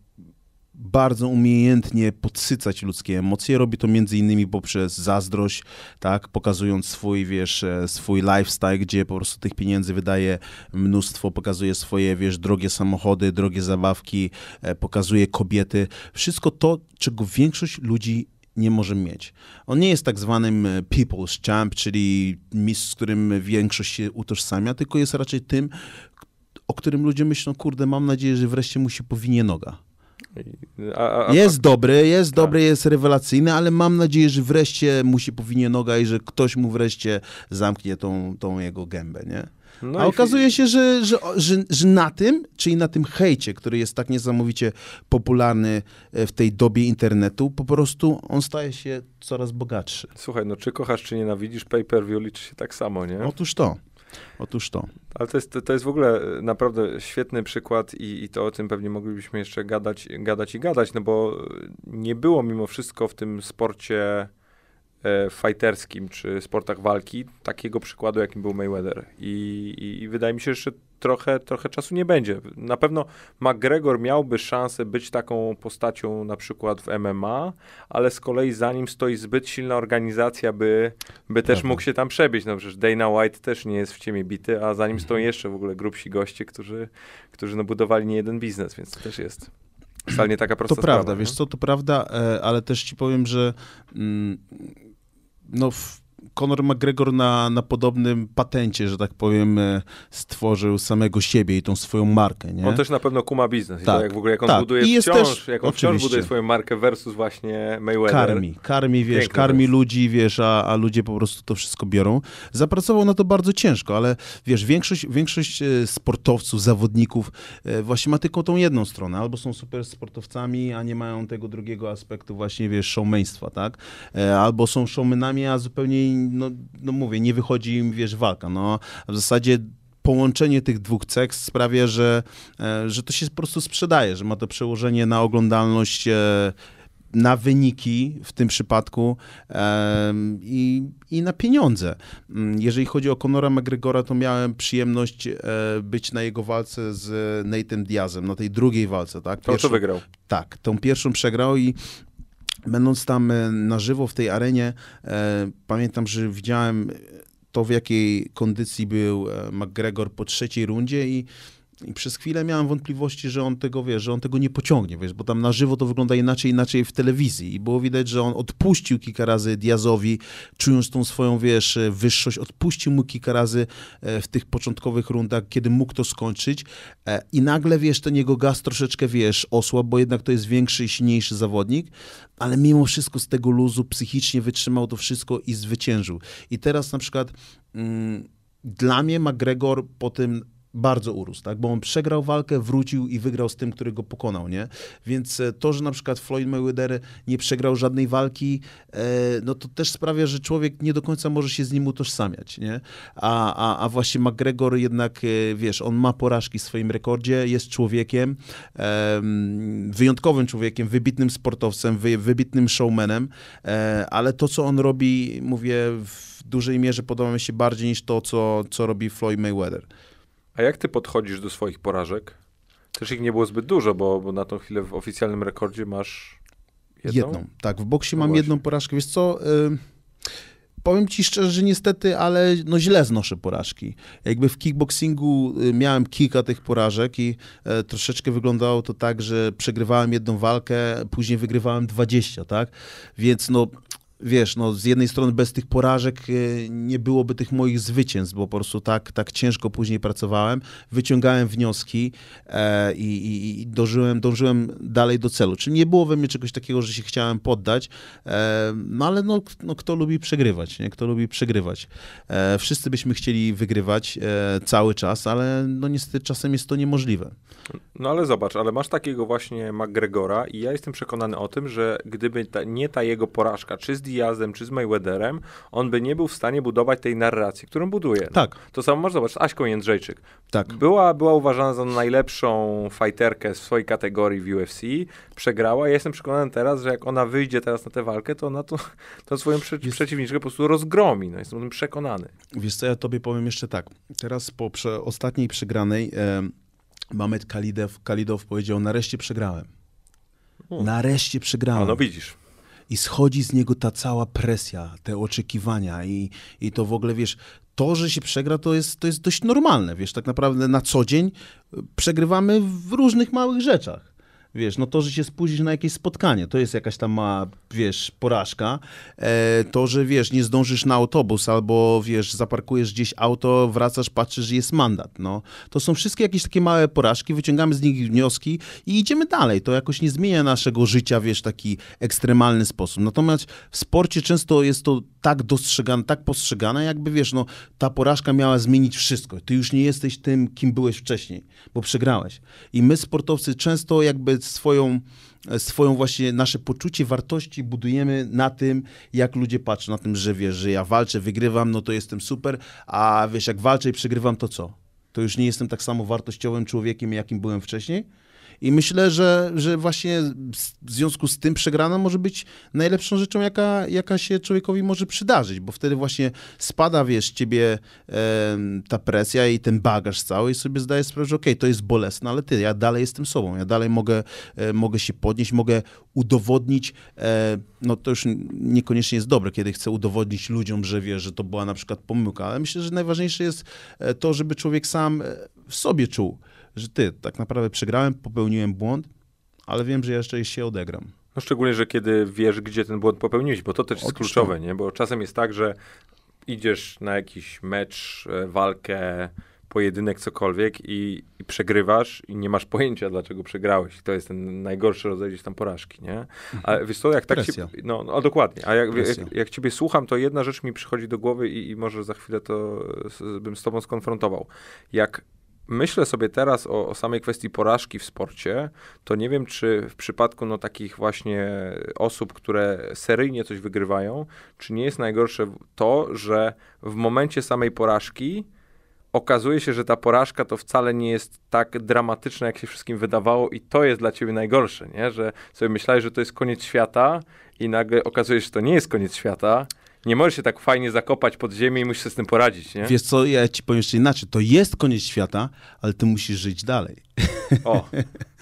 bardzo umiejętnie podsycać ludzkie emocje. Robi to między innymi poprzez zazdrość, tak, pokazując swój, wiesz, e, swój lifestyle, gdzie po prostu tych pieniędzy wydaje mnóstwo, pokazuje swoje, wiesz, drogie samochody, drogie zabawki, e, pokazuje kobiety. Wszystko to, czego większość ludzi nie może mieć. On nie jest tak zwanym e, people's champ, czyli mistrz, z którym większość się utożsamia, tylko jest raczej tym, o którym ludzie myślą, kurde, mam nadzieję, że wreszcie mu się powinie noga. A, a, jest dobry, jest tak. dobry, jest rewelacyjny, ale mam nadzieję, że wreszcie mu się powinie noga i że ktoś mu wreszcie zamknie tą, tą jego gębę, nie? No A okazuje się, że, że, że, że, na tym, czyli na tym hejcie, który jest tak niesamowicie popularny e, w tej dobie internetu, po prostu on staje się coraz bogatszy. Słuchaj, no czy kochasz, czy nienawidzisz, pay-per-view liczy się tak samo, nie? Otóż to. Otóż to. Ale to jest, to jest w ogóle naprawdę świetny przykład i, i to o tym pewnie moglibyśmy jeszcze gadać, gadać i gadać, no bo nie było mimo wszystko w tym sporcie e, fighterskim czy sportach walki takiego przykładu, jakim był Mayweather. I, i, i wydaje mi się, że trochę, trochę czasu nie będzie. Na pewno McGregor miałby szansę być taką postacią na przykład w MMA, ale z kolei za nim stoi zbyt silna organizacja, by, by też mógł się tam przebić. No przecież Dana White też nie jest w ciemię bity, a za nim stoją jeszcze w ogóle grubsi goście, którzy, którzy no budowali nie jeden biznes, więc to też jest wcale nie taka prosta To sprawa, prawda, wiesz co, to prawda, e, ale też ci powiem, że mm, no w Conor McGregor na, na podobnym patencie, że tak powiem, e, stworzył samego siebie i tą swoją markę, nie? On też na pewno kuma biznes. Tak, I jak w ogóle jak on tak. buduje I wciąż, też, jak on wciąż buduje swoją markę versus właśnie Mayweather. Karmi, karmi, wiesz, Piękny karmi ludzi, wiesz, a, a ludzie po prostu to wszystko biorą. Zapracował na to bardzo ciężko, ale wiesz, większość, większość e, sportowców, zawodników e, właśnie ma tylko tą jedną stronę. Albo są super sportowcami, a nie mają tego drugiego aspektu właśnie, wiesz, showmeństwa, tak? Albo są showmenami, a zupełnie no, no mówię, nie wychodzi im, wiesz, walka. No, w zasadzie połączenie tych dwóch cech sprawia, że, e, że to się po prostu sprzedaje, że ma to przełożenie na oglądalność e, na wyniki w tym przypadku i, i na pieniądze. Mm, jeżeli chodzi o Conora McGregora, to miałem przyjemność e, być na jego walce z Nate'em Diazem, na tej drugiej walce. Tak? Pierwszą, to, wygrał. Tak, tą pierwszą przegrał i Będąc tam e, na żywo w tej arenie, e, pamiętam, że widziałem to, w jakiej kondycji był e, McGregor po trzeciej rundzie i i przez chwilę miałem wątpliwości, że on tego, wie, że on tego nie pociągnie, wiesz, bo tam na żywo to wygląda inaczej, inaczej w telewizji i było widać, że on odpuścił kilka razy Diazowi, czując tą swoją, wiesz, wyższość, odpuścił mu kilka razy e, w tych początkowych rundach, kiedy mógł to skończyć e, i nagle, wiesz, ten jego gaz troszeczkę, wiesz, osłabł, bo jednak to jest większy i silniejszy zawodnik, ale mimo wszystko z tego luzu psychicznie wytrzymał to wszystko i zwyciężył. I teraz na przykład mm, dla mnie McGregor po tym bardzo urósł, tak? bo on przegrał walkę, wrócił i wygrał z tym, który go pokonał, nie? Więc e, to, że na przykład Floyd Mayweather nie przegrał żadnej walki, e, no to też sprawia, że człowiek nie do końca może się z nim utożsamiać, nie? A, a, a właśnie McGregor jednak, e, wiesz, on ma porażki w swoim rekordzie, jest człowiekiem, wyjątkowym człowiekiem, wybitnym sportowcem, wybitnym showmanem, ale to, co on robi, mówię, w dużej mierze podoba mi się bardziej niż to, co, co robi Floyd Mayweather. A jak ty podchodzisz do swoich porażek? Też ich nie było zbyt dużo, bo, bo na tą chwilę w oficjalnym rekordzie masz jedną? Jedną, tak. W boksie no mam właśnie. jedną porażkę. Wiesz co... Y powiem ci szczerze, że niestety, ale no źle znoszę porażki. Jakby w kickboxingu y, miałem kilka tych porażek i e, troszeczkę wyglądało to tak, że przegrywałem jedną walkę, później wygrywałem 20, tak? Więc no wiesz, no z jednej strony bez tych porażek e, nie byłoby tych moich zwycięstw, bo po prostu tak, tak ciężko później pracowałem, wyciągałem wnioski e, i, i, dążyłem dalej do celu. Czyli nie było we mnie czegoś takiego, że się chciałem poddać, e, no ale no, no, kto lubi przegrywać, nie? Kto lubi przegrywać. E, wszyscy byśmy chcieli wygrywać e, cały czas, ale no niestety czasem jest to niemożliwe. No ale zobacz, ale masz takiego właśnie McGregora i ja jestem przekonany o tym, że gdyby ta, nie ta jego porażka, czy z Diazem, czy z Mayweatherem, on by nie był w stanie budować tej narracji, którą buduje. No. Tak. To samo można zobaczyć z Aśką Jędrzejczyk. Tak. Była, była uważana za najlepszą fighterkę w swojej kategorii w UFC, przegrała. Ja jestem przekonany teraz, że jak ona wyjdzie teraz na tę walkę, to ona to, to swoją prze Jest... przeciwniczkę po prostu rozgromi. No, jestem o tym przekonany. Wiesz co, ja tobie powiem jeszcze tak. Teraz po prze ostatniej przegranej e, Mamet Kalidow, Kalidow powiedział, nareszcie przegrałem. Hmm. Nareszcie przegrałem. No widzisz. I schodzi z niego ta cała presja, te oczekiwania i, i to w ogóle, wiesz, to, że się przegra, to jest, to jest dość normalne, wiesz, tak naprawdę na co dzień przegrywamy w różnych małych rzeczach. Wiesz, no to, że się spóźnisz na jakieś spotkanie, to jest jakaś tam mała, wiesz, porażka. E, to, że wiesz, nie zdążysz na autobus albo, wiesz, zaparkujesz gdzieś auto, wracasz, patrzysz, jest mandat, no. To są wszystkie jakieś takie małe porażki, wyciągamy z nich wnioski i idziemy dalej. To jakoś nie zmienia naszego życia, wiesz, taki ekstremalny sposób. Natomiast w sporcie często jest to tak dostrzegane, tak postrzegane, jakby, wiesz, no, ta porażka miała zmienić wszystko. Ty już nie jesteś tym, kim byłeś wcześniej, bo przegrałeś. I my, sportowcy, często jakby swoją, swoją właśnie nasze poczucie wartości budujemy na tym, jak ludzie patrzą, na tym, że wiesz, że ja walczę, wygrywam, no to jestem super, a wiesz, jak walczę i przegrywam, to co? To już nie jestem tak samo wartościowym człowiekiem, jakim byłem wcześniej? I myślę, że, że właśnie w związku z tym przegrana może być najlepszą rzeczą, jaka, jaka się człowiekowi może przydarzyć, bo wtedy właśnie spada, wiesz, ciebie e, ta presja i ten bagaż cały i sobie zdajesz sprawę, że okej, okay, to jest bolesne, ale ty, ja dalej jestem sobą, ja dalej mogę, e, mogę się podnieść, mogę udowodnić, e, no to już niekoniecznie jest dobre, kiedy chcę udowodnić ludziom, że wiesz, że to była na przykład pomyłka, ale myślę, że najważniejsze jest e, to, żeby człowiek sam e, w sobie czuł, że ty, tak naprawdę przegrałem, popełniłem błąd, ale wiem, że jeszcze się odegram. No szczególnie, że kiedy wiesz, gdzie ten błąd popełniłeś, bo to też jest kluczowe, nie? Bo czasem jest tak, że idziesz na jakiś mecz, e, walkę, pojedynek, cokolwiek i, i, przegrywasz i nie masz pojęcia, dlaczego przegrałeś. To jest ten najgorszy rodzaj gdzieś tam porażki, nie? A mhm. wiesz co, jak tak się, no, no dokładnie. A jak, jak, jak, ciebie słucham, to jedna rzecz mi przychodzi do głowy i, i może za chwilę to bym z tobą skonfrontował. Jak myślę sobie teraz o, o, samej kwestii porażki w sporcie, to nie wiem, czy w przypadku no, takich właśnie osób, które seryjnie coś wygrywają, czy nie jest najgorsze to, że w momencie samej porażki okazuje się, że ta porażka to wcale nie jest tak dramatyczna, jak się wszystkim wydawało i to jest dla ciebie najgorsze, nie? Że sobie myślałeś, że to jest koniec świata i nagle okazuje się, że to nie jest koniec świata nie możesz się tak fajnie zakopać pod ziemię i musisz sobie z tym poradzić, nie? Wiesz co, ja ci powiem jeszcze inaczej. To jest koniec świata, ale ty musisz żyć dalej. O.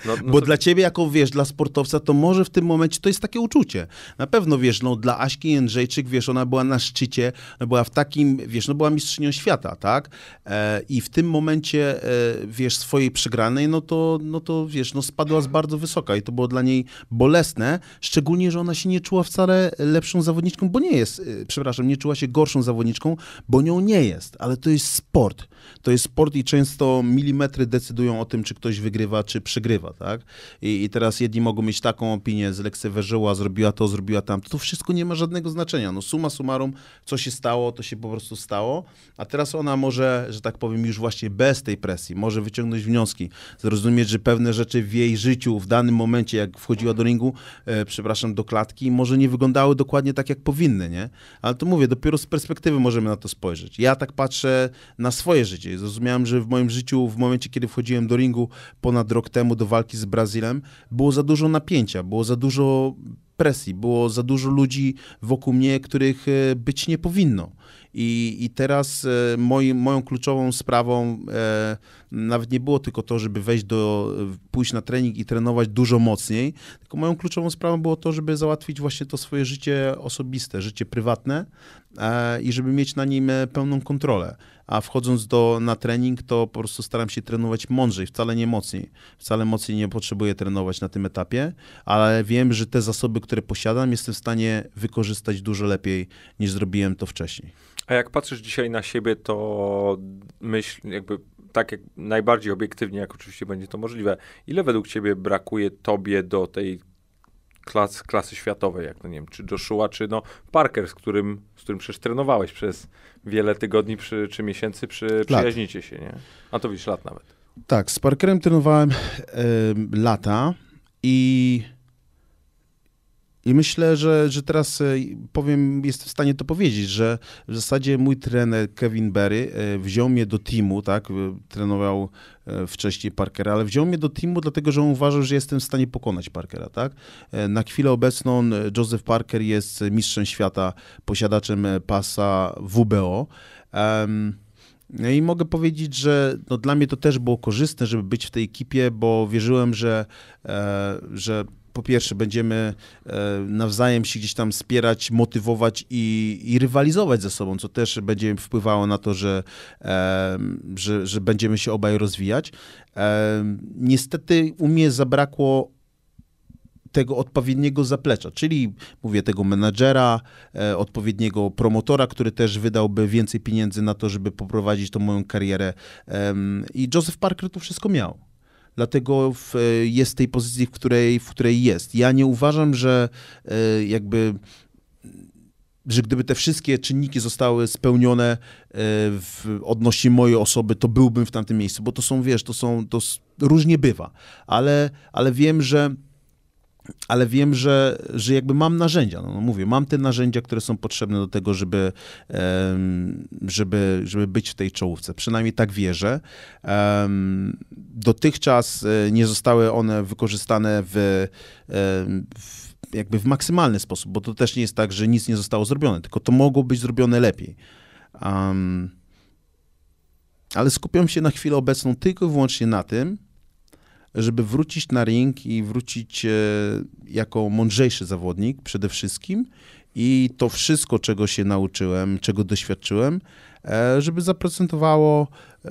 No, no Bo to... dla ciebie, jako wiesz, dla sportowca, to może w tym momencie to jest takie uczucie. Na pewno wiesz, no dla Aśki Jędrzejczyk, wiesz, ona była na szczycie, była w takim, wiesz, no była mistrzynią świata, tak? E, I w tym momencie, e, wiesz, swojej przegranej, no to, no to wiesz, no spadła z bardzo wysoka i to było dla niej bolesne, szczególnie, że ona się nie czuła wcale lepszą zawodniczką, bo nie jest, e, przepraszam, nie czuła się gorszą zawodniczką, bo nią nie jest, ale to jest sport. To jest sport i często milimetry decydują o tym, czy ktoś wygrywa, czy przegrywa, tak? I, i teraz jedni mogą mieć taką opinię, zlekceważyła, zrobiła to, zrobiła tamto. To wszystko nie ma żadnego znaczenia. No suma summarum, co się stało, to się po prostu stało, a teraz ona może, że tak powiem, już właśnie bez tej presji, może wyciągnąć wnioski, zrozumieć, że pewne rzeczy w jej życiu, w danym momencie, jak wchodziła do ringu, e, przepraszam, do klatki, może nie wyglądały dokładnie tak, jak powinny, nie? Ale to mówię, dopiero z perspektywy możemy na to spojrzeć. Ja tak patrzę na swoje życie. Zrozumiałem, że w moim życiu, w momencie, kiedy wchodziłem do ringu ponad rok temu do walki z Brazylem, było za dużo napięcia, było za dużo presji, było za dużo ludzi wokół mnie, których e, być nie powinno. I, i teraz e, moi, moją kluczową sprawą e, nawet nie było tylko to, żeby wejść do, pójść na trening i trenować dużo mocniej, tylko moją kluczową sprawą było to, żeby załatwić właśnie to swoje życie osobiste, życie prywatne e, i żeby mieć na nim e, pełną kontrolę. A wchodząc do, na trening, to po prostu staram się trenować mądrzej, wcale nie mocniej. Wcale mocniej nie potrzebuję trenować na tym etapie, ale wiem, że te zasoby, które posiadam, jestem w stanie wykorzystać dużo lepiej niż zrobiłem to wcześniej. A jak patrzysz dzisiaj na siebie, to myśl, jakby tak jak najbardziej obiektywnie, jak oczywiście będzie to możliwe, ile według ciebie brakuje tobie do tej klas, klasy światowej, jak no nie wiem, czy Joshua, czy no Parker, z którym, z którym przecież trenowałeś przez wiele tygodni przy, czy miesięcy, przy, przyjaźnicie się, nie? A to widzisz lat nawet. Tak, z Parkerem trenowałem y, lata i i myślę, że, że teraz e, powiem, jestem w stanie to powiedzieć, że w zasadzie mój trener Kevin Berry e, wziął mnie do teamu, tak, e, trenował wcześniej Parkera, ale wziął mnie do teamu, dlatego że on uważał, że jestem w stanie pokonać Parkera, tak. Na chwilę obecną Joseph Parker jest mistrzem świata, posiadaczem pasa WBO. Um, no i mogę powiedzieć, że no dla mnie to też było korzystne, żeby być w tej ekipie, bo wierzyłem, że, e, że po pierwsze będziemy e, nawzajem się gdzieś tam wspierać, motywować i, i rywalizować ze sobą, co też będzie wpływało na to, że, że, że będziemy się obaj rozwijać. Niestety u mnie zabrakło tego odpowiedniego zaplecza, czyli mówię tego menadżera, e, odpowiedniego promotora, który też wydałby więcej pieniędzy na to, żeby poprowadzić tą moją karierę. E, I Joseph Parker to wszystko miał. Dlatego w, jest w tej pozycji, w której, w której jest. Ja nie uważam, że e, jakby że gdyby te wszystkie czynniki zostały spełnione e, w, odnośnie mojej osoby, to byłbym w tamtym miejscu, bo to są, wiesz, to są, to różnie bywa, ale, ale wiem, że ale wiem, że, że jakby mam narzędzia. No, no, mówię, mam te narzędzia, które są potrzebne do tego, żeby, żeby, żeby być w tej czołówce. Przynajmniej tak wierzę. Dotychczas e, nie zostały one wykorzystane w, w jakby w maksymalny sposób, bo to też nie jest tak, że nic nie zostało zrobione, tylko to mogło być zrobione lepiej. Um, ale skupiam się na chwilę obecną tylko i wyłącznie na tym, żeby wrócić na ring i wrócić e, jako mądrzejszy zawodnik przede wszystkim i to wszystko, czego się nauczyłem, czego doświadczyłem, e, żeby zaprezentowało e,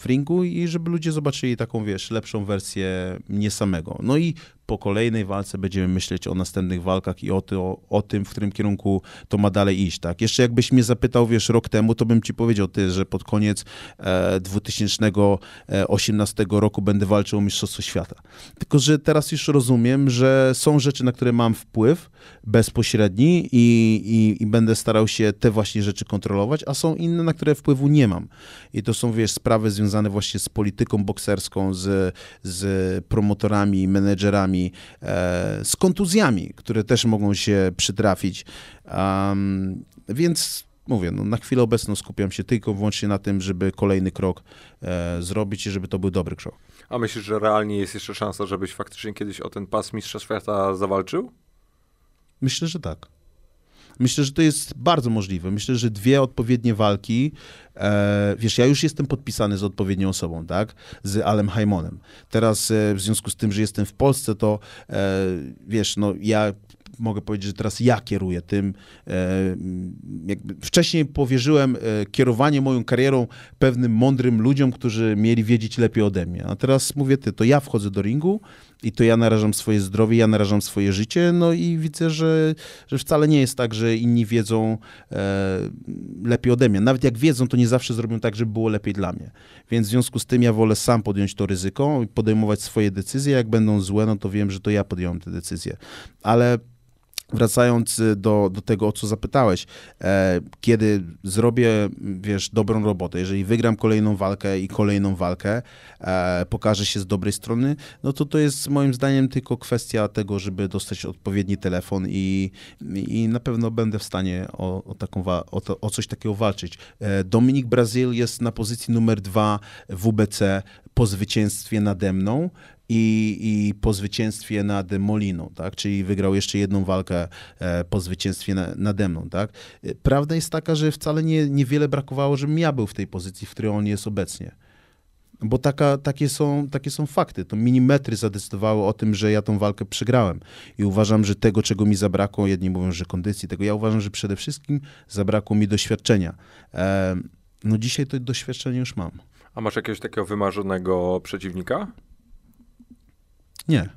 w ringu i żeby ludzie zobaczyli taką, wiesz, lepszą wersję mnie samego. No i po kolejnej walce będziemy myśleć o następnych walkach i o, o tym, w którym kierunku to ma dalej iść, tak? Jeszcze jakbyś mnie zapytał, wiesz, rok temu, to bym ci powiedział, ty, że pod koniec e, 2018 roku będę walczył o Mistrzostwo Świata. Tylko, że teraz już rozumiem, że są rzeczy, na które mam wpływ bezpośredni i, i, i będę starał się te właśnie rzeczy kontrolować, a są inne, na które wpływu nie mam. I to są, wiesz, sprawy związane właśnie z polityką bokserską, z, z promotorami, menedżerami, E, z kontuzjami, które też mogą się przytrafić. Więc mówię, no, na chwilę obecną skupiam się tylko wyłącznie na tym, żeby kolejny krok e, zrobić i żeby to był dobry krok. A myślisz, że realnie jest jeszcze szansa, żebyś faktycznie kiedyś o ten pas Mistrza Świata zawalczył? Myślę, że tak. Myślę, że to jest bardzo możliwe. Myślę, że dwie odpowiednie walki, e, wiesz, ja już jestem podpisany z odpowiednią osobą, tak, z Alem Haimonem. Teraz e, w związku z tym, że jestem w Polsce, to e, wiesz, no ja mogę powiedzieć, że teraz ja kieruję tym. E, wcześniej powierzyłem e, kierowanie moją karierą pewnym mądrym ludziom, którzy mieli wiedzieć lepiej ode mnie. A teraz mówię ty, to ja wchodzę do ringu i to ja narażam swoje zdrowie, ja narażam swoje życie, no i widzę, że, że wcale nie jest tak, że inni wiedzą e, lepiej ode mnie. Nawet jak wiedzą, to nie zawsze zrobią tak, żeby było lepiej dla mnie. Więc w związku z tym ja wolę sam podjąć to ryzyko i podejmować swoje decyzje. Jak będą złe, no to wiem, że to ja podjąłem te decyzje. Ale Wracając y, do, do tego, o co zapytałeś, e, kiedy zrobię, wiesz, dobrą robotę, jeżeli wygram kolejną walkę i kolejną walkę, e, pokażę się z dobrej strony, no to to jest moim zdaniem tylko kwestia tego, żeby dostać odpowiedni telefon i, i na pewno będę w stanie o, o, taką, o, to, o coś takiego walczyć. E, Dominik Brazil jest na pozycji numer dwa WBC po zwycięstwie nade mną i, i po zwycięstwie nad Moliną, tak? czyli wygrał jeszcze jedną walkę e, po zwycięstwie na, nade mną. Tak? E, prawda jest taka, że wcale nie, niewiele brakowało, żebym ja był w tej pozycji, w której on jest obecnie. Bo taka, takie, są, takie są fakty. To milimetry zadecydowały o tym, że ja tą walkę przegrałem. I uważam, że tego, czego mi zabrakło, jedni mówią, że kondycji, tego ja uważam, że przede wszystkim zabrakło mi doświadczenia. E, no dzisiaj to doświadczenie już mam. A masz jakiegoś takiego wymarzonego przeciwnika? Nie.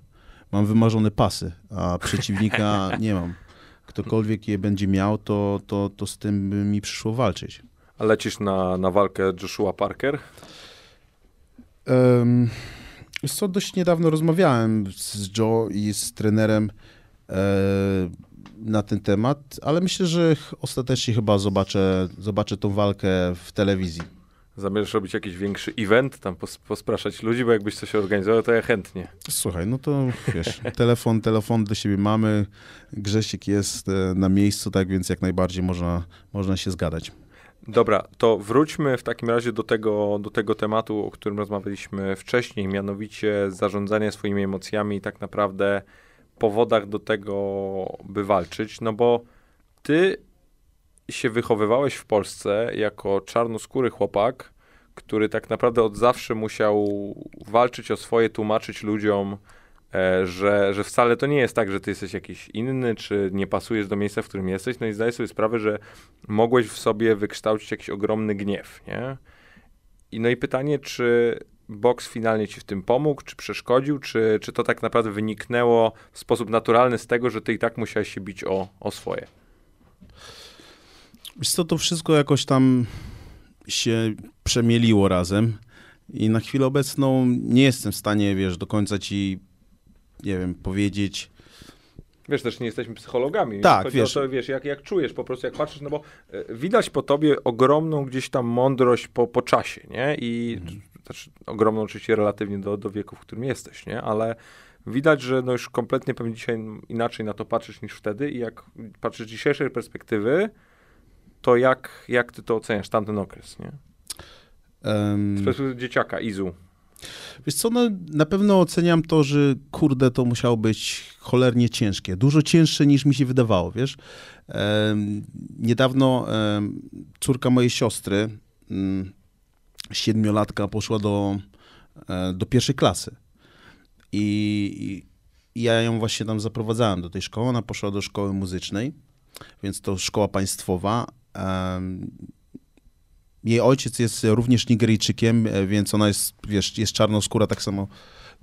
Mam wymarzone pasy, a przeciwnika nie mam. Ktokolwiek je będzie miał, to, to, to z tym by mi przyszło walczyć. A lecisz na, na walkę Joshua Parker? Um, co, dość niedawno rozmawiałem z Joe i z trenerem e, na ten temat, ale myślę, że ostatecznie chyba zobaczę, zobaczę tą walkę w telewizji. Zamierzasz robić jakiś większy event, tam pos, pospraszać ludzi, bo jakbyś coś organizował, to ja chętnie. Słuchaj, no to wiesz, telefon, telefon do siebie mamy, Grzesiek jest e, na miejscu, tak więc jak najbardziej można, można się zgadać. Dobra, to wróćmy w takim razie do tego, do tego tematu, o którym rozmawialiśmy wcześniej, mianowicie zarządzanie swoimi emocjami i tak naprawdę powodach do tego, by walczyć, no bo ty się wychowywałeś w Polsce jako czarnoskóry chłopak, który tak naprawdę od zawsze musiał walczyć o swoje, tłumaczyć ludziom, e, że, że wcale to nie jest tak, że ty jesteś jakiś inny, czy nie pasujesz do miejsca, w którym jesteś, no i zdaję sobie sprawę, że mogłeś w sobie wykształcić jakiś ogromny gniew, nie? I no i pytanie, czy boks finalnie ci w tym pomógł, czy przeszkodził, czy, czy to tak naprawdę wyniknęło w sposób naturalny z tego, że ty i tak musiałeś się bić o, o swoje? Wiesz co, to wszystko jakoś tam się przemieliło razem i na chwilę obecną nie jestem w stanie, wiesz, do końca ci, nie wiem, powiedzieć... Wiesz, też nie jesteśmy psychologami. Tak, Chodzi wiesz. To, wiesz, jak, jak czujesz po prostu, jak patrzysz, no bo e, widać po tobie ogromną gdzieś tam mądrość po, po czasie, nie? I mhm. ogromną oczywiście relatywnie do, do wieku, w którym jesteś, nie? Ale widać, że no już kompletnie pewnie dzisiaj inaczej na to patrzysz niż wtedy i jak patrzysz z dzisiejszej perspektywy, to jak, jak ty to oceniasz, tamten okres, nie? Um, z perspektywy dzieciaka, Izu. Wiesz co, no, na pewno oceniam to, że kurde, to musiało być cholernie ciężkie. Dużo cięższe niż mi się wydawało, wiesz. Um, niedawno um, córka mojej siostry, um, siedmiolatka, poszła do, um, do pierwszej klasy. I, I ja ją właśnie tam zaprowadzałem do tej szkoły. Ona poszła do szkoły muzycznej, więc to szkoła państwowa, jej ojciec jest również Nigeryjczykiem, e, więc ona jest, wiesz, jest czarnoskóra tak samo,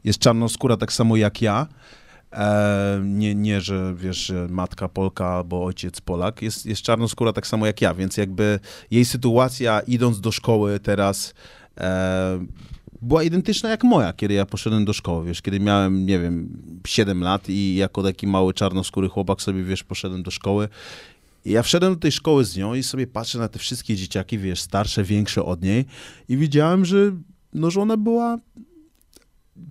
jest czarnoskóra tak samo jak ja. Nie, nie, że wiesz, matka Polka albo ojciec Polak, jest, jest czarnoskóra tak samo jak ja, więc jakby jej sytuacja idąc do szkoły teraz była identyczna jak moja, kiedy ja poszedłem do szkoły, wiesz, kiedy miałem, nie wiem, 7 lat i jako taki mały czarnoskóry chłopak sobie, wiesz, poszedłem do szkoły i ja wszedłem do tej szkoły z nią i sobie patrzę na te wszystkie dzieciaki, wiesz, starsze, większe od niej i widziałem, że, no, że ona była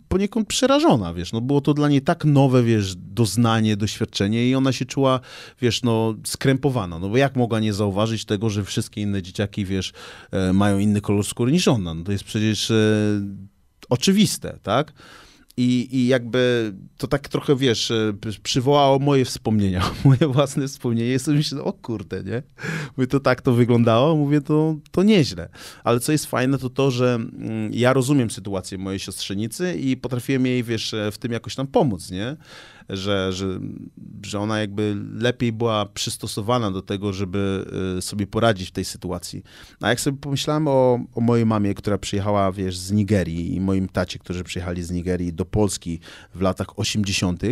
poniekąd przerażona, wiesz, no było to dla niej tak nowe, wiesz, doznanie, doświadczenie i ona się czuła, wiesz, no skrępowana, no bo jak mogła nie zauważyć tego, że wszystkie inne dzieciaki, wiesz, e, mają inny kolor skóry niż ona, no to jest przecież e, oczywiste, tak? I, I jakby to tak trochę, wiesz, e, przywołało moje wspomnienia, moje własne wspomnienia. I sobie myślę, o kurde, nie? Mówię, to tak to wyglądało, mówię, to, to nieźle. Ale co jest fajne, to to, że mm, ja rozumiem sytuację mojej siostrzenicy i potrafiłem jej, wiesz, e, w tym jakoś tam pomóc, nie? Że, że, że ona jakby lepiej była przystosowana do tego, żeby y, sobie poradzić w tej sytuacji. A jak sobie pomyślałem o, o mojej mamie, która przyjechała, wiesz, z Nigerii i moim tacie, którzy przyjechali z Nigerii do Polski w latach 80.,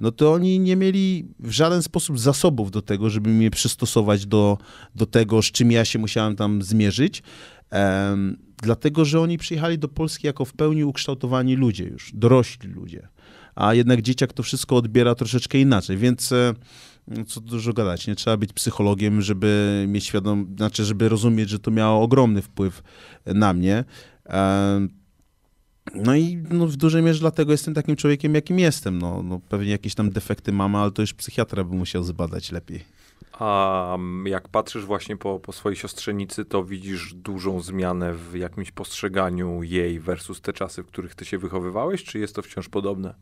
no to oni nie mieli w żaden sposób zasobów do tego, żeby mnie przystosować do, do tego, z czym ja się musiałem tam zmierzyć. Um, dlatego, że oni przyjechali do Polski jako w pełni ukształtowani ludzie już, dorośli ludzie a jednak dzieciak to wszystko odbiera troszeczkę inaczej, więc e, co dużo gadać, nie trzeba być psychologiem, żeby mieć świadom, znaczy, żeby rozumieć, że to miało ogromny wpływ na mnie. E, no i no, w dużej mierze dlatego jestem takim człowiekiem, jakim jestem. No, no, pewnie jakieś tam defekty mamy, ale to już psychiatra by musiał zbadać lepiej. A jak patrzysz właśnie po, po swojej siostrzenicy, to widzisz dużą zmianę w jakimś postrzeganiu jej versus te czasy, w których ty się wychowywałeś, czy jest to wciąż podobne?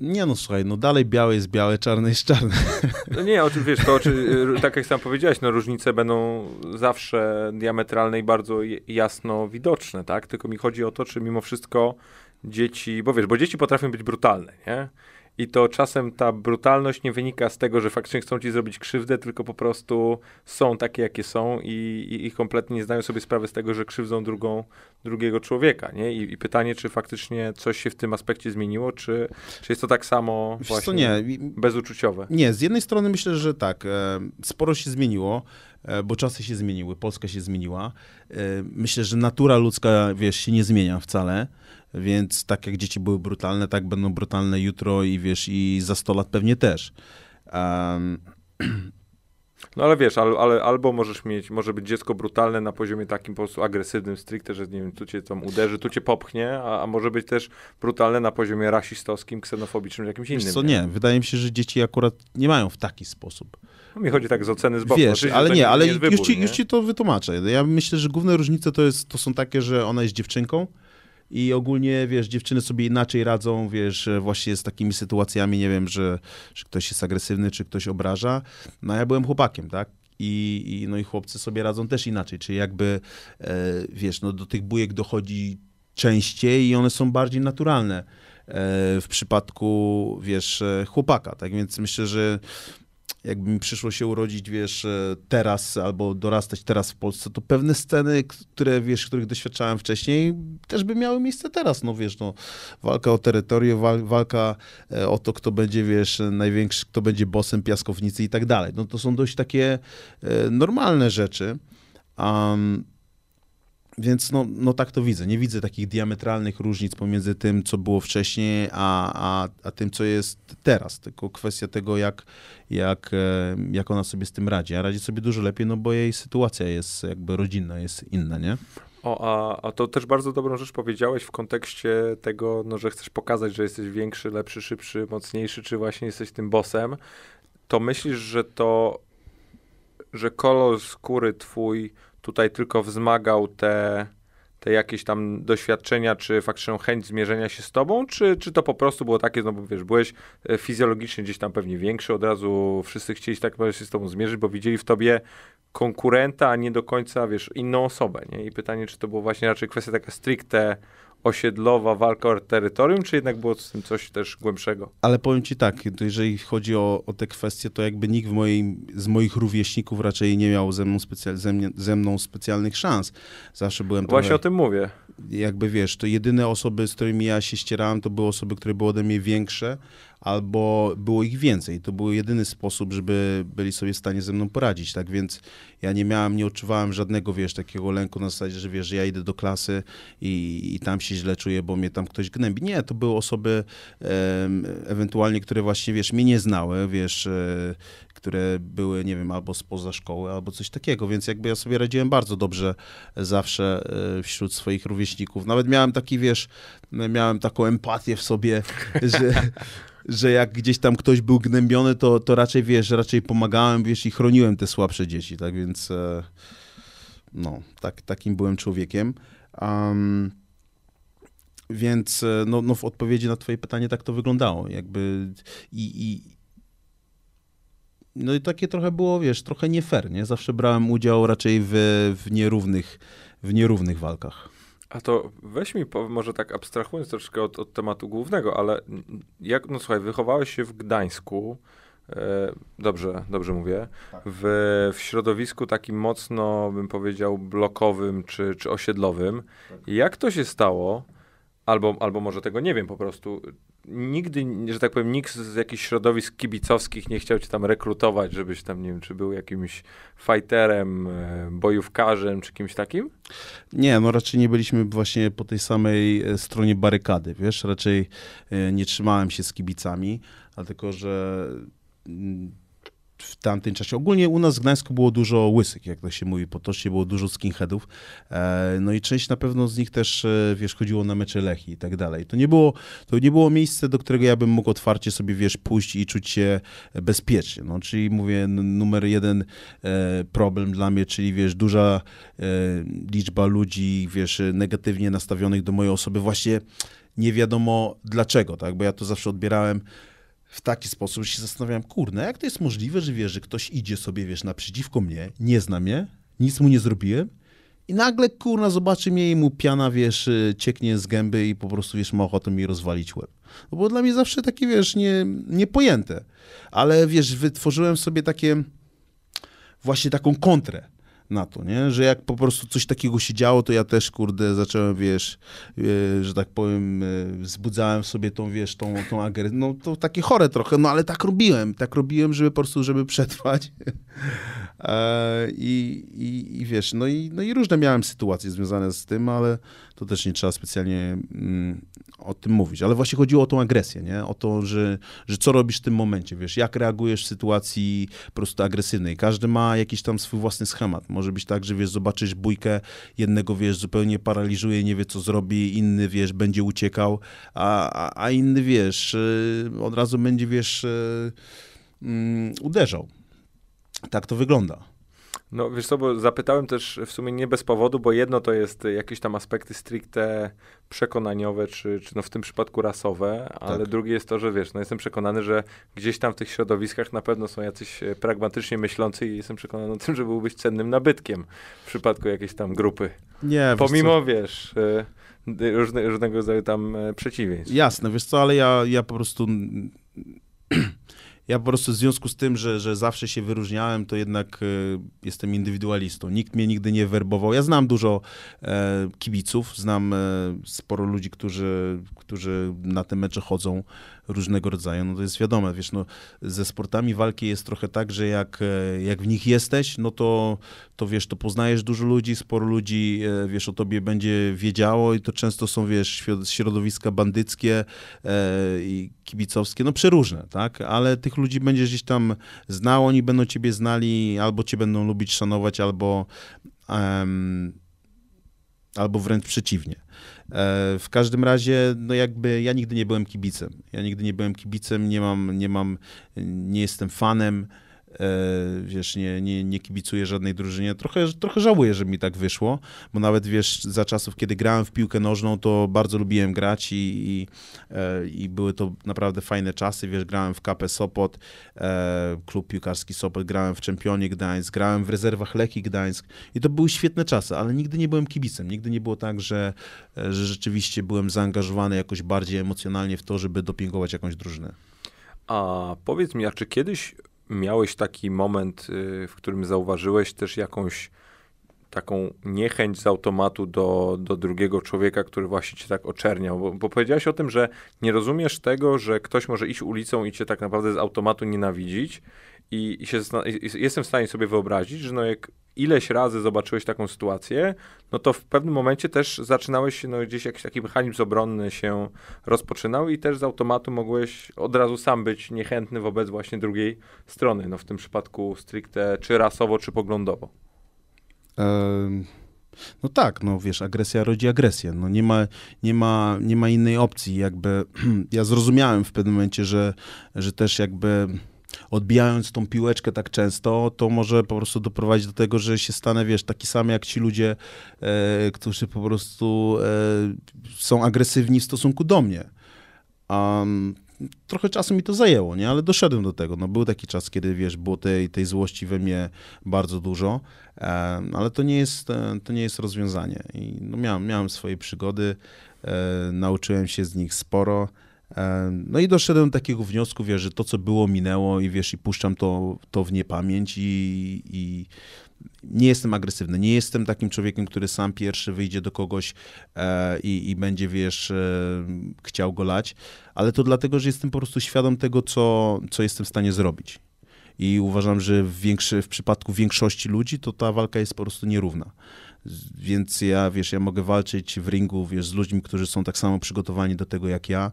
Nie no, słuchaj, no dalej białe jest białe, czarne jest czarne. No nie, o czym wiesz, to czy, tak jak sam powiedziałeś, no różnice będą zawsze diametralne i bardzo jasno widoczne, tak? Tylko mi chodzi o to, czy mimo wszystko dzieci, bo wiesz, bo dzieci potrafią być brutalne, nie? I to czasem ta brutalność nie wynika z tego, że faktycznie chcą ci zrobić krzywdę, tylko po prostu są takie, jakie są i, i, i kompletnie nie zdają sobie sprawy z tego, że krzywdzą drugą, drugiego człowieka, nie? I, I, pytanie, czy faktycznie coś się w tym aspekcie zmieniło, czy, czy jest to tak samo Wiesz właśnie nie. bezuczuciowe? Nie, z jednej strony myślę, że tak, e, sporo się zmieniło, e, bo czasy się zmieniły, Polska się zmieniła. E, myślę, że natura ludzka, wiesz, się nie zmienia wcale. Więc tak jak dzieci były brutalne, tak będą brutalne jutro i wiesz, i za 100 lat pewnie też. Um, no ale wiesz, ale, albo możesz mieć, może być dziecko brutalne na poziomie takim po prostu agresywnym, stricte, że nie wiem, tu cię tam uderzy, tu cię popchnie, a, a może być też brutalne na poziomie rasistowskim, ksenofobicznym, jakimś innym. co, nie? Wydaje mi się, że dzieci akurat nie mają w taki sposób. No mi chodzi tak z oceny z boku. Wiesz, ale nie, ale nie wybór, już, ci, nie? już ci to wytłumaczę. Ja myślę, że główne różnice to, jest, to są takie, że ona jest dziewczynką, i ogólnie, wiesz, dziewczyny sobie inaczej radzą, wiesz, właśnie z takimi sytuacjami, nie wiem, że, że ktoś jest agresywny, czy ktoś obraża. No ja byłem chłopakiem, tak? I, i, no i chłopcy sobie radzą też inaczej, czyli jakby, e, wiesz, no do tych bujek dochodzi częściej i one są bardziej naturalne w przypadku, wiesz, chłopaka. Tak więc myślę, że jakby mi przyszło się urodzić, wiesz, e, teraz albo dorastać teraz w Polsce, to pewne sceny, które, wiesz, których doświadczałem wcześniej, też by miały miejsce teraz, no wiesz, no, walka o terytorium, walka e, o to, kto będzie, wiesz, największy, kto będzie bossem piaskownicy i tak dalej. No to są dość takie e, normalne rzeczy. Um, więc no, no tak to widzę. Nie widzę takich diametralnych różnic pomiędzy tym, co było wcześniej, a, a, a tym, co jest teraz. Tylko kwestia tego, jak, jak, e, jak ona sobie z tym radzi. A radzi sobie dużo lepiej, no bo jej sytuacja jest jakby rodzinna, jest inna, nie? O, a, a to też bardzo dobrą rzecz powiedziałeś w kontekście tego, no, że chcesz pokazać, że jesteś większy, lepszy, szybszy, mocniejszy, czy właśnie jesteś tym bossem. To myślisz, że to, że kolor skóry twój tutaj tylko wzmagał te, te jakieś tam doświadczenia, czy faktyczną chęć zmierzenia się z tobą, czy, czy to po prostu było takie, no bo wiesz, byłeś e, fizjologicznie gdzieś tam pewnie większy, od razu wszyscy chcieli tak się z tobą zmierzyć, bo widzieli w tobie konkurenta, a nie do końca, wiesz, inną osobę, nie? I pytanie, czy to było właśnie raczej kwestia taka stricte osiedlowa walka o terytorium, czy jednak było z tym coś też głębszego? Ale powiem ci tak, jeżeli chodzi o, o te kwestie, to jakby nikt moim, z moich rówieśników raczej nie miał ze mną, specjal, ze, mnie, ze mną specjalnych szans. Zawsze byłem Właśnie trochę, o tym mówię. Jakby wiesz, to jedyne osoby, z którymi ja się ścierałem, to były osoby, które były ode mnie większe, albo było ich więcej. To był jedyny sposób, żeby byli sobie w stanie ze mną poradzić, tak więc ja nie miałem, nie odczuwałem żadnego, wiesz, takiego lęku na zasadzie, że wiesz, że ja idę do klasy i, i tam się źle czuję, bo mnie tam ktoś gnębi. Nie, to były osoby ewentualnie, które właśnie, wiesz, mnie nie znały, wiesz, e, które były, nie wiem, albo spoza szkoły, albo coś takiego, więc jakby ja sobie radziłem bardzo dobrze zawsze e, wśród swoich rówieśników. Nawet miałem taki, wiesz, miałem taką empatię w sobie, że że jak gdzieś tam ktoś był gnębiony, to, to raczej, wiesz, raczej pomagałem, wiesz, i chroniłem te słabsze dzieci, tak więc e, no, tak, takim byłem człowiekiem. Um, więc e, no, no w odpowiedzi na twoje pytanie tak to wyglądało, jakby i, i no i takie trochę było, wiesz, trochę nie fair, nie? Zawsze brałem udział raczej w, w nierównych, w nierównych walkach. A to weź mi, może tak abstrahując troszkę od, od tematu głównego, ale jak, no słuchaj, wychowałeś się w Gdańsku, e, dobrze, dobrze mówię, tak. w, w środowisku takim mocno, bym powiedział, blokowym czy, czy osiedlowym. Tak. Jak to się stało, albo, albo może tego nie wiem po prostu, nigdy, że tak powiem, nikt z jakichś środowisk kibicowskich nie chciał cię tam rekrutować, żebyś tam, nie wiem, czy był jakimś fighterem, e, bojówkarzem, czy kimś takim? Nie, no raczej nie byliśmy właśnie po tej samej e, stronie barykady, wiesz, raczej e, nie trzymałem się z kibicami, dlatego że mm, w tamtym czasie. Ogólnie u nas w Gdańsku było dużo łysych, jak to się mówi potocznie, było dużo skinheadów. E, no i część na pewno z nich też, e, wiesz, chodziło na mecze Lechi i tak dalej. To nie było, to nie było miejsce, do którego ja bym mógł otwarcie sobie, wiesz, pójść i czuć się bezpiecznie. No, czyli mówię, numer jeden e, problem dla mnie, czyli wiesz, duża liczba ludzi, wiesz, negatywnie nastawionych do mojej osoby, właśnie nie wiadomo dlaczego, tak, bo ja to zawsze odbierałem w taki sposób, że się zastanawiałem, kurne, jak to jest możliwe, że wiesz, że ktoś idzie sobie, wiesz, naprzeciwko mnie, nie zna mnie, nic mu nie zrobiłem i nagle, kurna, zobaczy mnie i mu piana, wiesz, y, cieknie z gęby i po prostu, wiesz, ma ochotę mi rozwalić łeb. To było dla mnie zawsze takie, wiesz, nie, niepojęte. Ale, wiesz, wytworzyłem sobie takie, właśnie taką kontrę na to, nie? Że jak po prostu coś takiego się działo, to ja też, kurde, zacząłem, wiesz, e, że tak powiem, e, wzbudzałem sobie tą, wiesz, tą, tą agresję. No to takie chore trochę, no ale tak robiłem. Tak robiłem, żeby po prostu, żeby przetrwać. E, I, i, I wiesz, no i, no i różne miałem sytuacje związane z tym, ale to też nie trzeba specjalnie mm, o tym mówić. Ale właśnie chodziło o tą agresję, nie? O to, że, że co robisz w tym momencie, wiesz, jak reagujesz w sytuacji po prostu agresywnej. Każdy ma jakiś tam swój własny schemat. Może być tak, że wiesz, zobaczysz bójkę, jednego, wiesz, zupełnie paraliżuje, nie wie co zrobi, inny, wiesz, będzie uciekał, a, a, inny, wiesz, y, od razu będzie, wiesz, y, mm, uderzał. Tak to wygląda. No wiesz co, bo zapytałem też w sumie nie bez powodu, bo jedno to jest jakieś tam aspekty stricte przekonaniowe, czy, czy no w tym przypadku rasowe, ale tak. drugie jest to, że wiesz, no jestem przekonany, że gdzieś tam w tych środowiskach na pewno są jacyś e, pragmatycznie myślący i jestem przekonany o tym, że byłbyś cennym nabytkiem w przypadku jakiejś tam grupy. Nie, Pomimo, wiesz, wiesz różne, różnego rodzaju tam e, przeciwieństw. Jasne, wiesz co, ale ja, ja po prostu ja po prostu w związku z tym, że, że zawsze się wyróżniałem, to jednak y, jestem indywidualistą. Nikt mnie nigdy nie werbował. Ja znam dużo e, kibiców, znam e, sporo ludzi, którzy, którzy na te mecze chodzą różnego rodzaju, no to jest wiadome, wiesz, no ze sportami walki jest trochę tak, że jak, e, jak w nich jesteś, no to, to wiesz, to poznajesz dużo ludzi, sporo ludzi, e, wiesz, o tobie będzie wiedziało i to często są, wiesz, środowiska bandyckie e, i kibicowskie, no przeróżne, tak, ale tych ludzi będziesz gdzieś tam znał, oni będą ciebie znali, albo cię będą lubić, szanować, albo albo wręcz przeciwnie. E, w każdym razie, no jakby ja nigdy nie byłem kibicem. Ja nigdy nie byłem kibicem, nie mam, nie mam, nie jestem fanem. E, wiesz, nie, nie, nie kibicuję żadnej drużynie. Trochę, trochę żałuję, że mi tak wyszło, bo nawet, wiesz, za czasów, kiedy grałem w piłkę nożną, to bardzo lubiłem grać i, i, e, i były to naprawdę fajne czasy, wiesz, grałem w KP Sopot, e, klub piłkarski Sopot, grałem w Czempionie Gdańsk, grałem w rezerwach Leki Gdańsk i to były świetne czasy, ale nigdy nie byłem kibicem, nigdy nie było tak, że, że rzeczywiście byłem zaangażowany jakoś bardziej emocjonalnie w to, żeby dopingować jakąś drużynę. A powiedz mi, a czy kiedyś miałeś taki moment, y, w którym zauważyłeś też jakąś taką niechęć z automatu do, do drugiego człowieka, który właśnie cię tak oczerniał? Bo, bo powiedziałeś o tym, że nie rozumiesz tego, że ktoś może iść ulicą i cię tak naprawdę z automatu nienawidzić i, i, się, i jestem w stanie sobie wyobrazić, że no jak ileś razy zobaczyłeś taką sytuację, no to w pewnym momencie też zaczynałeś, no gdzieś jakiś taki mechanizm obronny się rozpoczynał i też z automatu mogłeś od razu sam być niechętny wobec właśnie drugiej strony, no w tym przypadku stricte czy rasowo, czy poglądowo. No tak, no wiesz, agresja rodzi agresję. No nie ma, nie ma, nie ma innej opcji. Jakby ja zrozumiałem w pewnym momencie, że, że też jakby odbijając tą piłeczkę tak często, to może po prostu doprowadzić do tego, że się stanę, wiesz, taki sam jak ci ludzie, e, którzy po prostu e, są agresywni w stosunku do mnie. Um, trochę czasu mi to zajęło, nie? Ale doszedłem do tego. No, był taki czas, kiedy, wiesz, było tej, tej złości we mnie bardzo dużo, e, ale to nie jest, e, to nie jest rozwiązanie. I no, miałem, miałem swoje przygody, e, nauczyłem się z nich sporo, no i doszedłem do takiego wniosku, wiesz, że to, co było, minęło i wiesz, i puszczam to, to w niepamięć i, i nie jestem agresywny, nie jestem takim człowiekiem, który sam pierwszy wyjdzie do kogoś e, i, i, będzie, wiesz, e, chciał go lać, ale to dlatego, że jestem po prostu świadom tego, co, co jestem w stanie zrobić. I uważam, że w, większy, w przypadku większości ludzi to ta walka jest po prostu nierówna. Więc ja, wiesz, ja mogę walczyć w ringu, wiesz, z ludźmi, którzy są tak samo przygotowani do tego jak ja,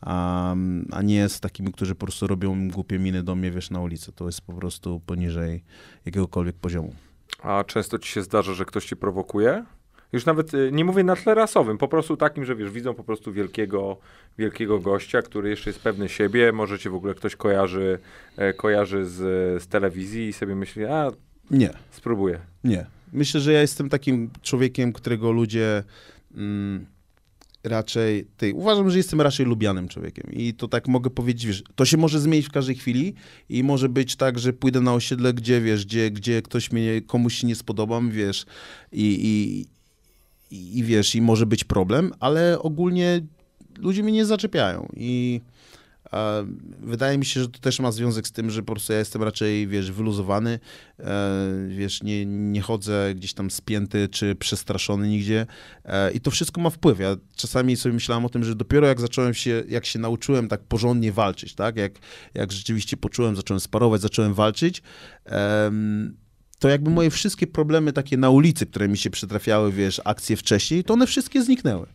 a, a nie z takimi, którzy po prostu robią głupie miny do mnie, wiesz, na ulicy. To jest po prostu poniżej jakiegokolwiek poziomu. A często ci się zdarza, że ktoś cię prowokuje? Już nawet y, nie mówię na tle rasowym, po prostu takim, że wiesz, widzą po prostu wielkiego, wielkiego gościa, który jeszcze jest pewny siebie, może cię w ogóle ktoś kojarzy, e, kojarzy z, z telewizji i sobie myśli, a nie. Spróbuję. Nie. Myślę, że ja jestem takim człowiekiem, którego ludzie mm, raczej. Tej, uważam, że jestem raczej lubianym człowiekiem. I to tak mogę powiedzieć, wiesz, to się może zmienić w każdej chwili i może być tak, że pójdę na osiedle, gdzie wiesz, gdzie, gdzie ktoś mnie, komuś się nie spodobam, wiesz, i, i, i, i wiesz, i może być problem, ale ogólnie ludzie mnie nie zaczepiają. I Wydaje mi się, że to też ma związek z tym, że po prostu ja jestem raczej, wiesz, wyluzowany, e, wiesz, nie, nie chodzę gdzieś tam spięty czy przestraszony nigdzie e, i to wszystko ma wpływ. Ja czasami sobie myślałem o tym, że dopiero jak zacząłem się, jak się nauczyłem tak porządnie walczyć, tak, jak, jak rzeczywiście poczułem, zacząłem sparować, zacząłem walczyć, to jakby moje wszystkie problemy takie na ulicy, które mi się przytrafiały, wiesz, akcje wcześniej, to one wszystkie zniknęły.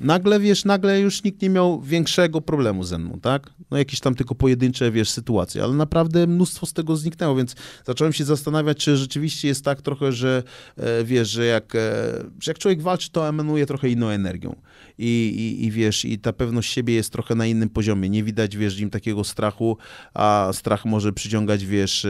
Nagle, wiesz, nagle już nikt nie miał większego problemu ze mną, tak? No jakieś tam tylko pojedyncze, wiesz, sytuacje, ale naprawdę mnóstwo z tego zniknęło, więc zacząłem się zastanawiać, czy rzeczywiście jest tak trochę, że e, wiesz, że jak, e, że jak człowiek walczy, to emanuje trochę inną energią. I, i, I wiesz, i ta pewność siebie jest trochę na innym poziomie. Nie widać, wiesz, im takiego strachu, a strach może przyciągać, wiesz, e,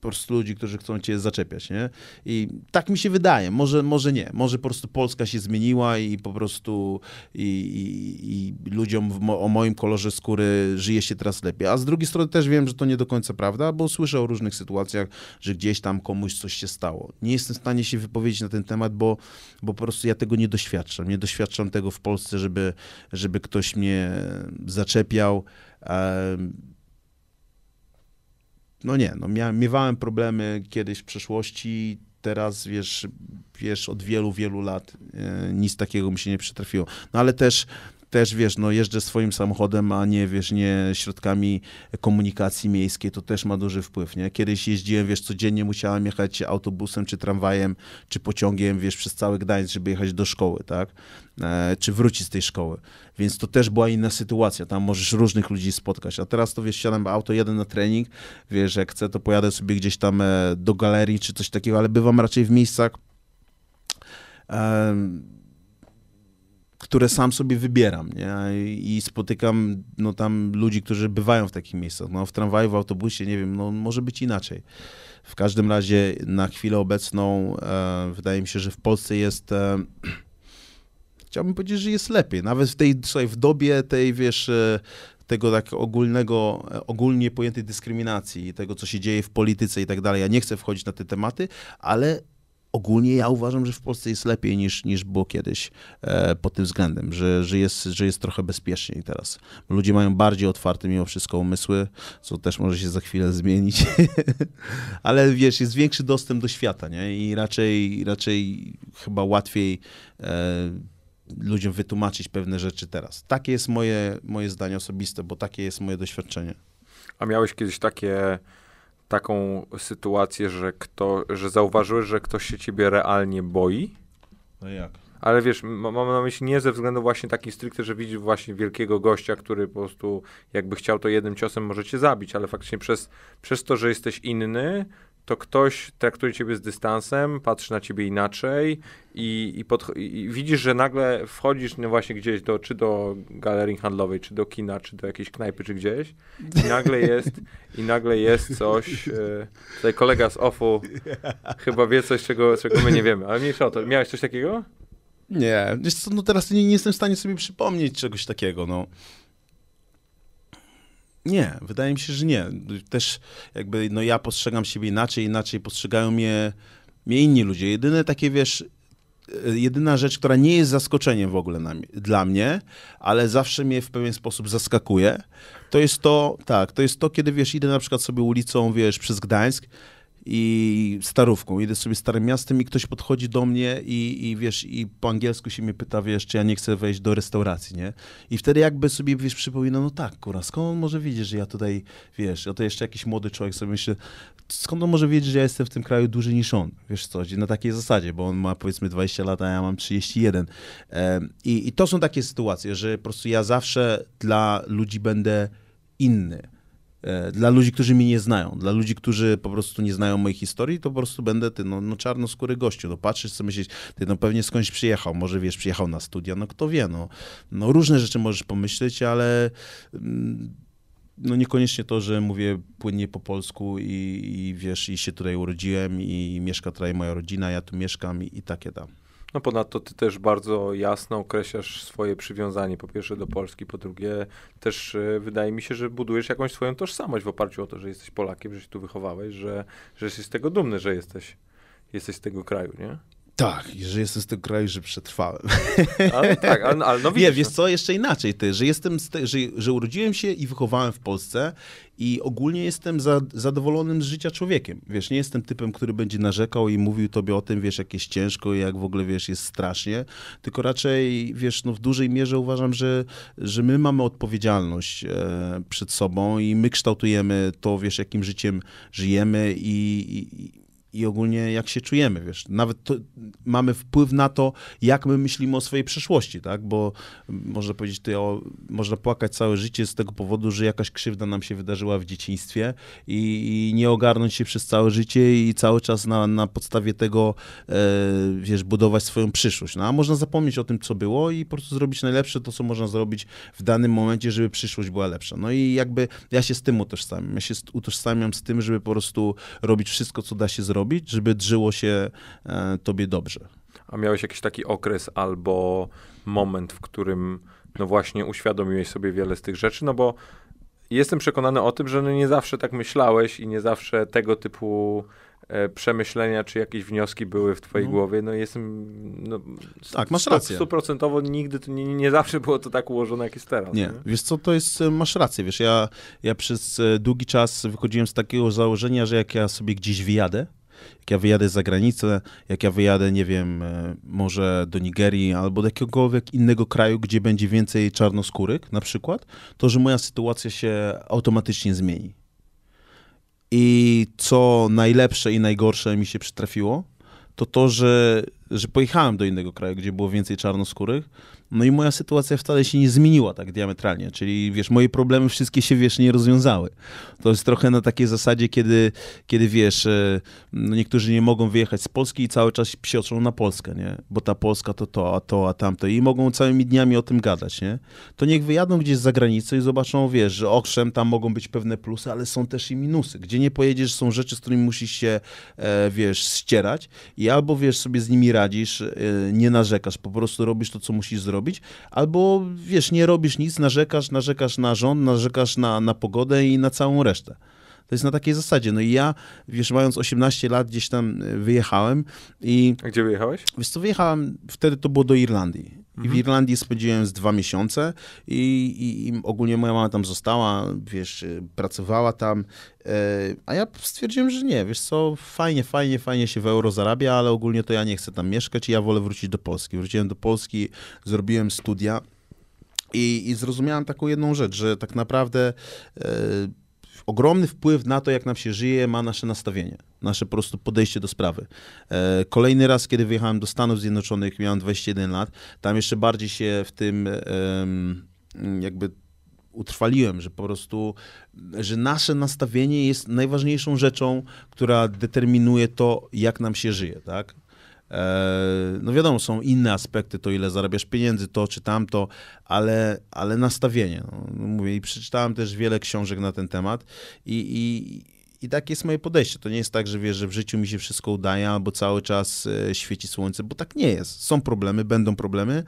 po prostu ludzi, którzy chcą cię zaczepiać, nie? I tak mi się wydaje, może, może nie, może po prostu Polska się zmieniła i po prostu i, i, i ludziom mo, o moim kolorze skóry żyje się teraz lepiej, a z drugiej strony też wiem, że to nie do końca prawda, bo słyszę o różnych sytuacjach, że gdzieś tam komuś coś się stało. Nie jestem w stanie się wypowiedzieć na ten temat, bo, bo po prostu ja tego nie doświadczam, nie doświadczam tego w Polsce, żeby, żeby ktoś mnie zaczepiał, no nie, no miałem, miewałem problemy kiedyś w przeszłości, teraz wiesz, wiesz od wielu, wielu lat e, nic takiego mi się nie przytrafiło. No ale też też, wiesz, no jeżdżę swoim samochodem, a nie, wiesz, nie środkami komunikacji miejskiej, to też ma duży wpływ, nie? Kiedyś jeździłem, wiesz, codziennie musiałem jechać autobusem, czy tramwajem, czy pociągiem, wiesz, przez cały Gdańsk, żeby jechać do szkoły, tak? E, czy wrócić z tej szkoły. Więc to też była inna sytuacja, tam możesz różnych ludzi spotkać, a teraz to, wiesz, siadam auto, jadę na trening, wiesz, jak chcę, to pojadę sobie gdzieś tam e, do galerii, czy coś takiego, ale bywam raczej w miejscach, które sam sobie wybieram, nie? I spotykam no, tam ludzi, którzy bywają w takich miejscach. No, w tramwaju, w autobusie, nie wiem, no, może być inaczej. W każdym razie na chwilę obecną e, wydaje mi się, że w Polsce jest... E, chciałbym powiedzieć, że jest lepiej. Nawet w tej, słuchaj, w dobie tej, wiesz, e, tego tak ogólnego, e, ogólnie pojętej dyskryminacji, tego, co się dzieje w polityce i tak dalej. Ja nie chcę wchodzić na te tematy, ale ogólnie ja uważam, że w Polsce jest lepiej niż, niż było kiedyś e, pod tym względem, że, że, jest, że jest trochę bezpieczniej teraz. Ludzie mają bardziej otwarte mimo wszystko umysły, co też może się za chwilę zmienić, ale wiesz, jest większy dostęp do świata, nie? I raczej, raczej chyba łatwiej e, ludziom wytłumaczyć pewne rzeczy teraz. Takie jest moje, moje zdanie osobiste, bo takie jest moje doświadczenie. A miałeś kiedyś takie taką sytuację, że, kto, że zauważyłeś, że ktoś się ciebie realnie boi? No jak? Ale wiesz, mam na myśli nie ze względu właśnie taki stricte, że widzisz właśnie wielkiego gościa, który po prostu jakby chciał to jednym ciosem może cię zabić, ale faktycznie przez, przez to, że jesteś inny, to ktoś traktuje ciebie z dystansem, patrzy na ciebie inaczej i, i, pod, i widzisz, że nagle wchodzisz no właśnie gdzieś do, czy do galerii handlowej, czy do kina, czy do jakiejś knajpy, czy gdzieś i nagle jest, i nagle jest coś, e, tutaj kolega z OFU chyba wie coś, czego, czego my nie wiemy, ale mniejsza o to. Miałeś coś takiego? Nie, no teraz nie, nie jestem w stanie sobie przypomnieć czegoś takiego, no. Nie, wydaje mi się, że nie. Też jakby no ja postrzegam siebie inaczej, inaczej postrzegają mnie, mnie inni ludzie. Jedyne takie, wiesz, e, jedyna rzecz, która nie jest zaskoczeniem w ogóle na, dla mnie, ale zawsze mnie w pewien sposób zaskakuje, to jest to, tak, to jest to, kiedy, wiesz, idę na przykład sobie ulicą, wiesz, przez Gdańsk i starówką. Idę sobie starym miastem i ktoś podchodzi do mnie i, i wiesz, i po angielsku się mnie pyta, wiesz, czy ja nie chcę wejść do restauracji, nie? I wtedy jakby sobie, wiesz, przypomina, no tak, kurwa, skąd on może wiedzieć, że ja tutaj, wiesz, a to jeszcze jakiś młody człowiek sobie myśli, skąd on może wiedzieć, że ja jestem w tym kraju dłużej niż on, wiesz co, na takiej zasadzie, bo on ma powiedzmy 20 lat, a ja mam 31. I, I to są takie sytuacje, że po prostu ja zawsze dla ludzi będę inny dla ludzi, którzy mnie nie znają, dla ludzi, którzy po prostu nie znają mojej historii, to po prostu będę ty, no, no czarnoskóry gościu, no patrzysz sobie myślisz, ty no pewnie skądś przyjechał, może wiesz, przyjechał na studia, no kto wie, no, no różne rzeczy możesz pomyśleć, ale mm, no niekoniecznie to, że mówię płynnie po polsku i, i wiesz, i się tutaj urodziłem i mieszka tutaj moja rodzina, ja tu mieszkam i, i takie tam. No ponadto ty też bardzo jasno określasz swoje przywiązanie po pierwsze do Polski, po drugie też y, wydaje mi się, że budujesz jakąś swoją tożsamość w oparciu o to, że jesteś Polakiem, że się tu wychowałeś, że, że jesteś z tego dumny, że jesteś, jesteś z tego kraju, nie? Tak, że jestem z tego kraju, że przetrwałem. Ale tak, ale, ale no widzisz, Nie, wiesz no. co, jeszcze inaczej ty, że jestem, te, że, że urodziłem się i wychowałem w Polsce i ogólnie jestem za, zadowolonym z życia człowiekiem. Wiesz, nie jestem typem, który będzie narzekał i mówił tobie o tym, wiesz, jak jest ciężko i jak w ogóle, wiesz, jest strasznie, tylko raczej, wiesz, no w dużej mierze uważam, że, że my mamy odpowiedzialność e, przed sobą i my kształtujemy to, wiesz, jakim życiem żyjemy i, i i ogólnie jak się czujemy, wiesz. Nawet to, mamy wpływ na to, jak my myślimy o swojej przeszłości, tak? Bo można powiedzieć, to o, można płakać całe życie z tego powodu, że jakaś krzywda nam się wydarzyła w dzieciństwie i, i nie ogarnąć się przez całe życie i cały czas na, na podstawie tego, e, wiesz, budować swoją przyszłość. No a można zapomnieć o tym, co było i po prostu zrobić najlepsze to, co można zrobić w danym momencie, żeby przyszłość była lepsza. No i jakby ja się z tym utożsamiam. Ja się utożsamiam z tym, żeby po prostu robić wszystko, co da się zrobić, zrobić, żeby drżyło się e, tobie dobrze. A miałeś jakiś taki okres albo moment, w którym no właśnie uświadomiłeś sobie wiele z tych rzeczy, no bo jestem przekonany o tym, że no nie zawsze tak myślałeś i nie zawsze tego typu e, przemyślenia czy jakieś wnioski były w twojej no. głowie. No jestem no, tak, masz rację. Stuprocentowo nigdy, nie, nie, zawsze było to tak ułożone, jak jest teraz. Nie, nie, wiesz co, to jest, e, masz rację, wiesz, ja, ja przez długi czas wychodziłem z takiego założenia, że jak ja sobie gdzieś wyjadę, jak ja wyjadę za granicę, jak ja wyjadę, nie wiem, e, może do Nigerii albo do jakiegokolwiek innego kraju, gdzie będzie więcej czarnoskórych na przykład, to że moja sytuacja się automatycznie zmieni. I co najlepsze i najgorsze mi się przytrafiło, to to, że, że pojechałem do innego kraju, gdzie było więcej czarnoskórych, no i moja sytuacja wcale się nie zmieniła tak diametralnie, czyli wiesz, moje problemy wszystkie się, wiesz, nie rozwiązały. To jest trochę na takiej zasadzie, kiedy, kiedy wiesz, e, no niektórzy nie mogą wyjechać z Polski i cały czas psioczą na Polskę, nie? Bo ta Polska to to, a to, a tamto i mogą całymi dniami o tym gadać, nie? To niech wyjadą gdzieś za granicę i zobaczą, wiesz, że owszem, tam mogą być pewne plusy, ale są też i minusy. Gdzie nie pojedziesz, są rzeczy, z którymi musisz się, e, wiesz, ścierać i albo, wiesz, sobie z nimi radzisz, e, nie narzekasz, po prostu robisz to, co musisz zrobić, zrobić, albo wiesz, nie robisz nic, narzekasz, narzekasz na rząd, narzekasz na, na pogodę i na całą resztę. To jest na takiej zasadzie. No i ja, wiesz, mając 18 lat, gdzieś tam e, wyjechałem i... A gdzie wyjechałeś? Wiesz co, wyjechałem, wtedy to było do Irlandii. I w mhm. Irlandii spędziłem z dwa miesiące i, i, i, ogólnie moja mama tam została, wiesz, e, pracowała tam, e, a ja stwierdziłem, że nie, wiesz co, fajnie, fajnie, fajnie się w euro zarabia, ale ogólnie to ja nie chcę tam mieszkać i ja wolę wrócić do Polski. Wróciłem do Polski, zrobiłem studia i, i zrozumiałem taką jedną rzecz, że tak naprawdę ogromny wpływ na to, jak nam się żyje, ma nasze nastawienie, nasze po prostu podejście do sprawy. E, kolejny raz, kiedy wyjechałem do Stanów Zjednoczonych, miałem 21 lat, tam jeszcze bardziej się w tym jakby utrwaliłem, że po prostu, że nasze nastawienie jest najważniejszą rzeczą, która determinuje to, jak nam się żyje, tak? E, no wiadomo, są inne aspekty, to ile zarabiasz pieniędzy, to czy tamto, ale, ale nastawienie. No, mówię, i przeczytałem też wiele książek na ten temat i, i, i takie jest moje podejście. To nie jest tak, że wiesz, że w życiu mi się wszystko udaje, albo cały czas e, świeci słońce, bo tak nie jest. Są problemy, będą problemy,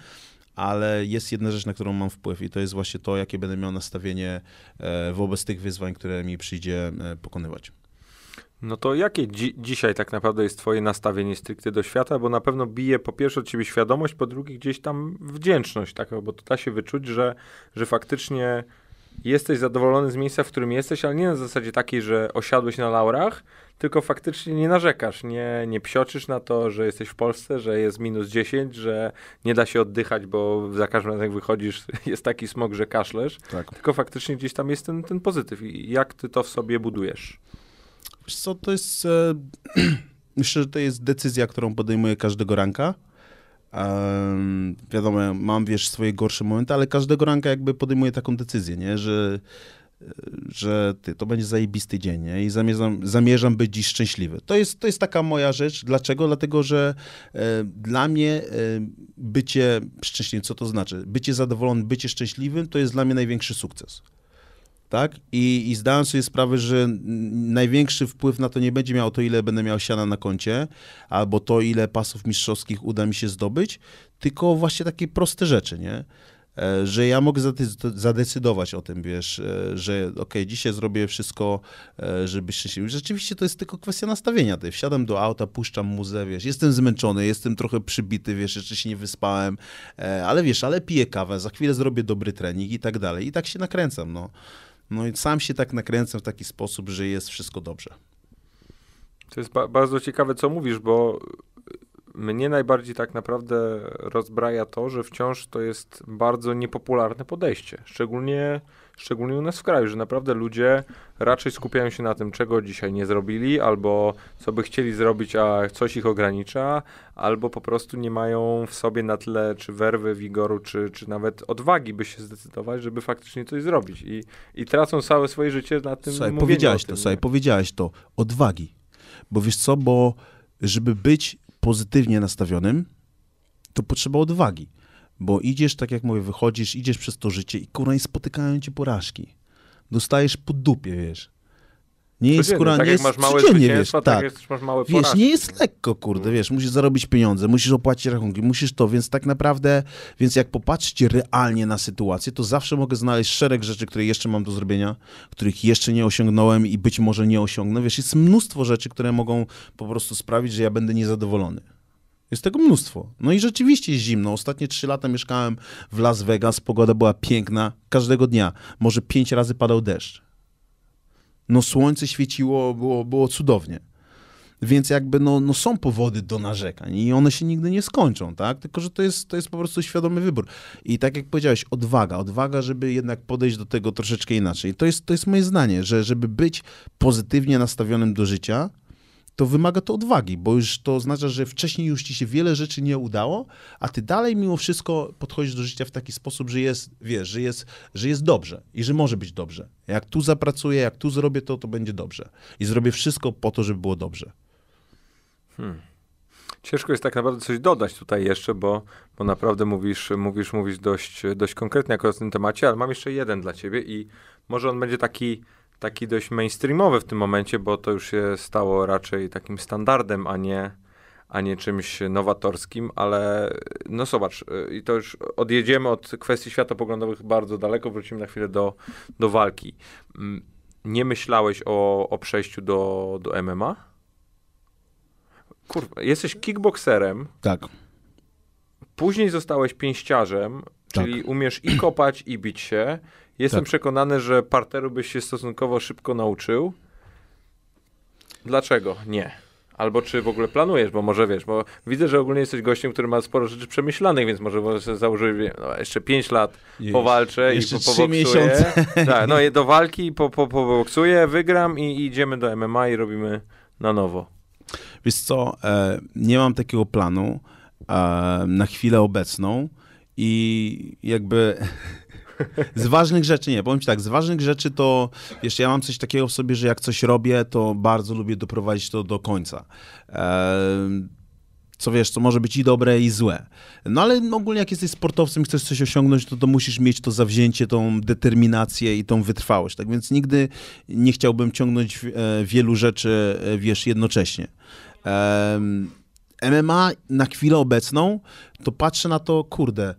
ale jest jedna rzecz, na którą mam wpływ i to jest właśnie to, jakie będę miał nastawienie e, wobec tych wyzwań, które mi przyjdzie pokonywać. No to jakie dzi dzisiaj tak naprawdę jest twoje nastawienie stricte do świata? Bo na pewno bije po pierwsze od ciebie świadomość, po drugie gdzieś tam wdzięczność, tak? bo to da się wyczuć, że, że faktycznie jesteś zadowolony z miejsca, w którym jesteś, ale nie na zasadzie takiej, że osiadłeś na laurach, tylko faktycznie nie narzekasz, nie, nie psioczysz na to, że jesteś w Polsce, że jest minus 10, że nie da się oddychać, bo za każdym razem jak wychodzisz jest taki smog, że kaszlesz, tak. tylko faktycznie gdzieś tam jest ten, ten pozytyw. I jak ty to w sobie budujesz? Wiesz co, to jest... E, myślę, że to jest decyzja, którą podejmuję każdego ranka. Um, wiadomo, mam, wiesz, swoje gorsze momenty, ale każdego ranka jakby podejmuję taką decyzję, nie? Że, że ty, to będzie zajebisty dzień, nie? I zamierzam, zamierzam być dziś szczęśliwy. To jest, to jest taka moja rzecz. Dlaczego? Dlatego, że e, dla mnie e, bycie szczęśliwym, co to znaczy? Bycie zadowolonym, bycie szczęśliwym, to jest dla mnie największy sukces tak? I, I zdałem sobie sprawę, że największy wpływ na to nie będzie miało to, ile będę miał siana na koncie, albo to, ile pasów mistrzowskich uda mi się zdobyć, tylko właśnie takie proste rzeczy, nie? E, że ja mogę zadecydować o tym, wiesz, e, że okej, okay, dzisiaj zrobię wszystko, e, żeby szczęśliwy. Rzeczywiście to jest tylko kwestia nastawienia. Ty wsiadam do auta, puszczam muzę, wiesz, jestem zmęczony, jestem trochę przybity, wiesz, jeszcze się nie wyspałem, ale wiesz, ale piję kawę, za chwilę zrobię dobry trening i tak dalej. I tak się nakręcam, no. No i sam się tak nakręcam w taki sposób, że jest wszystko dobrze. To jest ba bardzo ciekawe, co mówisz, bo mnie najbardziej tak naprawdę rozbraja to, że wciąż to jest bardzo niepopularne podejście. Szczególnie, szczególnie u nas w kraju, że naprawdę ludzie raczej skupiają się na tym, czego dzisiaj nie zrobili, albo co by chcieli zrobić, a coś ich ogranicza, albo po prostu nie mają w sobie na tyle czy werwy, wigoru, czy, czy nawet odwagi, by się zdecydować, żeby faktycznie coś zrobić. I, i tracą całe swoje życie na tym Słuchaj, powiedziałeś to, słuchaj, powiedziałeś to, odwagi. Bo wiesz co, bo żeby być pozytywnie nastawionym, to potrzeba odwagi. Bo idziesz, tak jak mówię, wychodzisz, idziesz przez to życie i kurwa, i spotykają cię porażki. Dostajesz po dupie, wiesz. Nie jest, kurwa, tak nie jest, małe wiesz, tak, tak. Jest, masz małe Wiesz, nie jest lekko, kurde, wiesz, musisz zarobić pieniądze, musisz opłacić rachunki, musisz to, więc tak naprawdę, więc jak popatrzcie realnie na sytuację, to zawsze mogę znaleźć szereg rzeczy, które jeszcze mam do zrobienia, których jeszcze nie osiągnąłem i być może nie osiągnę, wiesz, jest mnóstwo rzeczy, które mogą po prostu sprawić, że ja będę niezadowolony. Jest tego mnóstwo. No i rzeczywiście jest zimno. Ostatnie trzy lata mieszkałem w Las Vegas, pogoda była piękna, każdego dnia. Może pięć razy padał deszcz no słońce świeciło, było, było cudownie. Więc jakby no, no są powody do narzekań i one się nigdy nie skończą, tak? Tylko, że to jest, to jest po prostu świadomy wybór. I tak jak powiedziałeś, odwaga, odwaga, żeby jednak podejść do tego troszeczkę inaczej. To jest, to jest moje zdanie, że żeby być pozytywnie nastawionym do życia, to wymaga to odwagi, bo już to oznacza, że wcześniej już ci się wiele rzeczy nie udało, a ty dalej mimo wszystko podchodzisz do życia w taki sposób, że jest, wiesz, że jest, że jest dobrze i że może być dobrze. Jak tu zapracuję, jak tu zrobię to, to będzie dobrze. I zrobię wszystko po to, żeby było dobrze. Hmm. Ciężko jest tak naprawdę coś dodać tutaj jeszcze, bo, bo naprawdę mówisz, mówisz, mówisz dość, dość konkretnie jako o tym temacie, ale mam jeszcze jeden dla ciebie i może on będzie taki taki dość mainstreamowy w tym momencie, bo to już się stało raczej takim standardem, a nie, a nie czymś nowatorskim, ale no zobacz, y, i to już odjedziemy od kwestii światopoglądowych bardzo daleko, wrócimy na chwilę do, do walki. Mm, nie myślałeś o, o przejściu do, do MMA? Kurwa, jesteś kickboxerem. Tak. Później zostałeś pięściarzem, czyli tak. umiesz i kopać, i bić się. Jestem tak. przekonany, że parteru byś się stosunkowo szybko nauczył. Dlaczego? Nie. Albo czy w ogóle planujesz, bo może wiesz, bo widzę, że ogólnie jesteś gościem, który ma sporo rzeczy przemyślanych, więc może założyć, no, jeszcze 5 lat Jeż, powalczę i po, poboksuję. Tak, no do walki, po, po, poboksuję, wygram i, i idziemy do MMA i robimy na nowo. Wiesz co, e, nie mam takiego planu e, na chwilę obecną i jakby z ważnych rzeczy nie, powiem ci tak, z ważnych rzeczy to, wiesz, ja mam coś takiego w sobie, że jak coś robię, to bardzo lubię doprowadzić to do końca. co wiesz, co może być i dobre, i złe. No ale ogólnie jak jesteś sportowcem i chcesz coś osiągnąć, to, to musisz mieć to zawzięcie, tą determinację i tą wytrwałość. Tak więc nigdy nie chciałbym ciągnąć e, wielu rzeczy, e, wiesz, jednocześnie. MMA na chwilę obecną, to patrzę na to, kurde,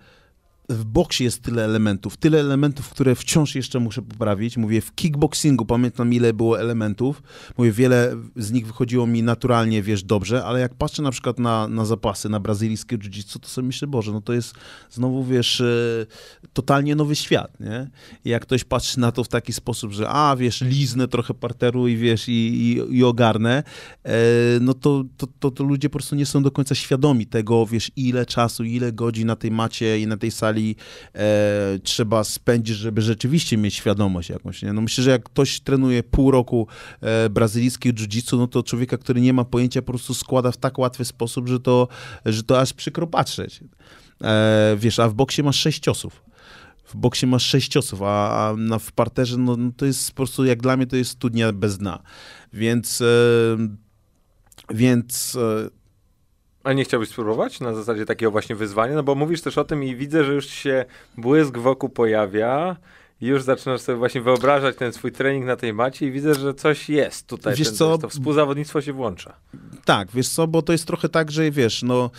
w boksie jest tyle elementów, tyle elementów, które wciąż jeszcze muszę poprawić. Mówię, w kickboxingu pamiętam, ile było elementów. Mówię, wiele z nich wychodziło mi naturalnie, wiesz, dobrze, ale jak patrzę na przykład na, na zapasy, na brazylijskie jiu-jitsu, to sobie myślę, Boże, no to jest znowu, wiesz, e, totalnie nowy świat, nie? Jak ktoś patrzy na to w taki sposób, że a, wiesz, liznę trochę parteru i wiesz, i, i, i ogarnę, e, no to, to, to, to ludzie po prostu nie są do końca świadomi tego, wiesz, ile czasu, ile godzin na tej macie i na tej sali e, trzeba spędzić, żeby rzeczywiście mieć świadomość jakąś. Nie? No myślę, że jak ktoś trenuje pół roku e, brazylijskiego jiu-jitsu, no to człowieka, który nie ma pojęcia, po prostu składa w tak łatwy sposób, że to, że to aż przykro patrzeć. E, wiesz, a w boksie masz sześć w boksie masz sześć a, a na, w parterze no, no, to jest po prostu, jak dla mnie, to jest studnia bez dna. Więc, e, więc e, a nie chciałbyś spróbować na zasadzie takiego właśnie wyzwania? No bo mówisz też o tym i widzę, że już się błysk wokół pojawia. Już zaczynasz sobie właśnie wyobrażać ten swój trening na tej macie i widzę, że coś jest tutaj. Wiesz ten, co? To współzawodnictwo się włącza. Tak, wiesz co, bo to jest trochę tak, że wiesz, no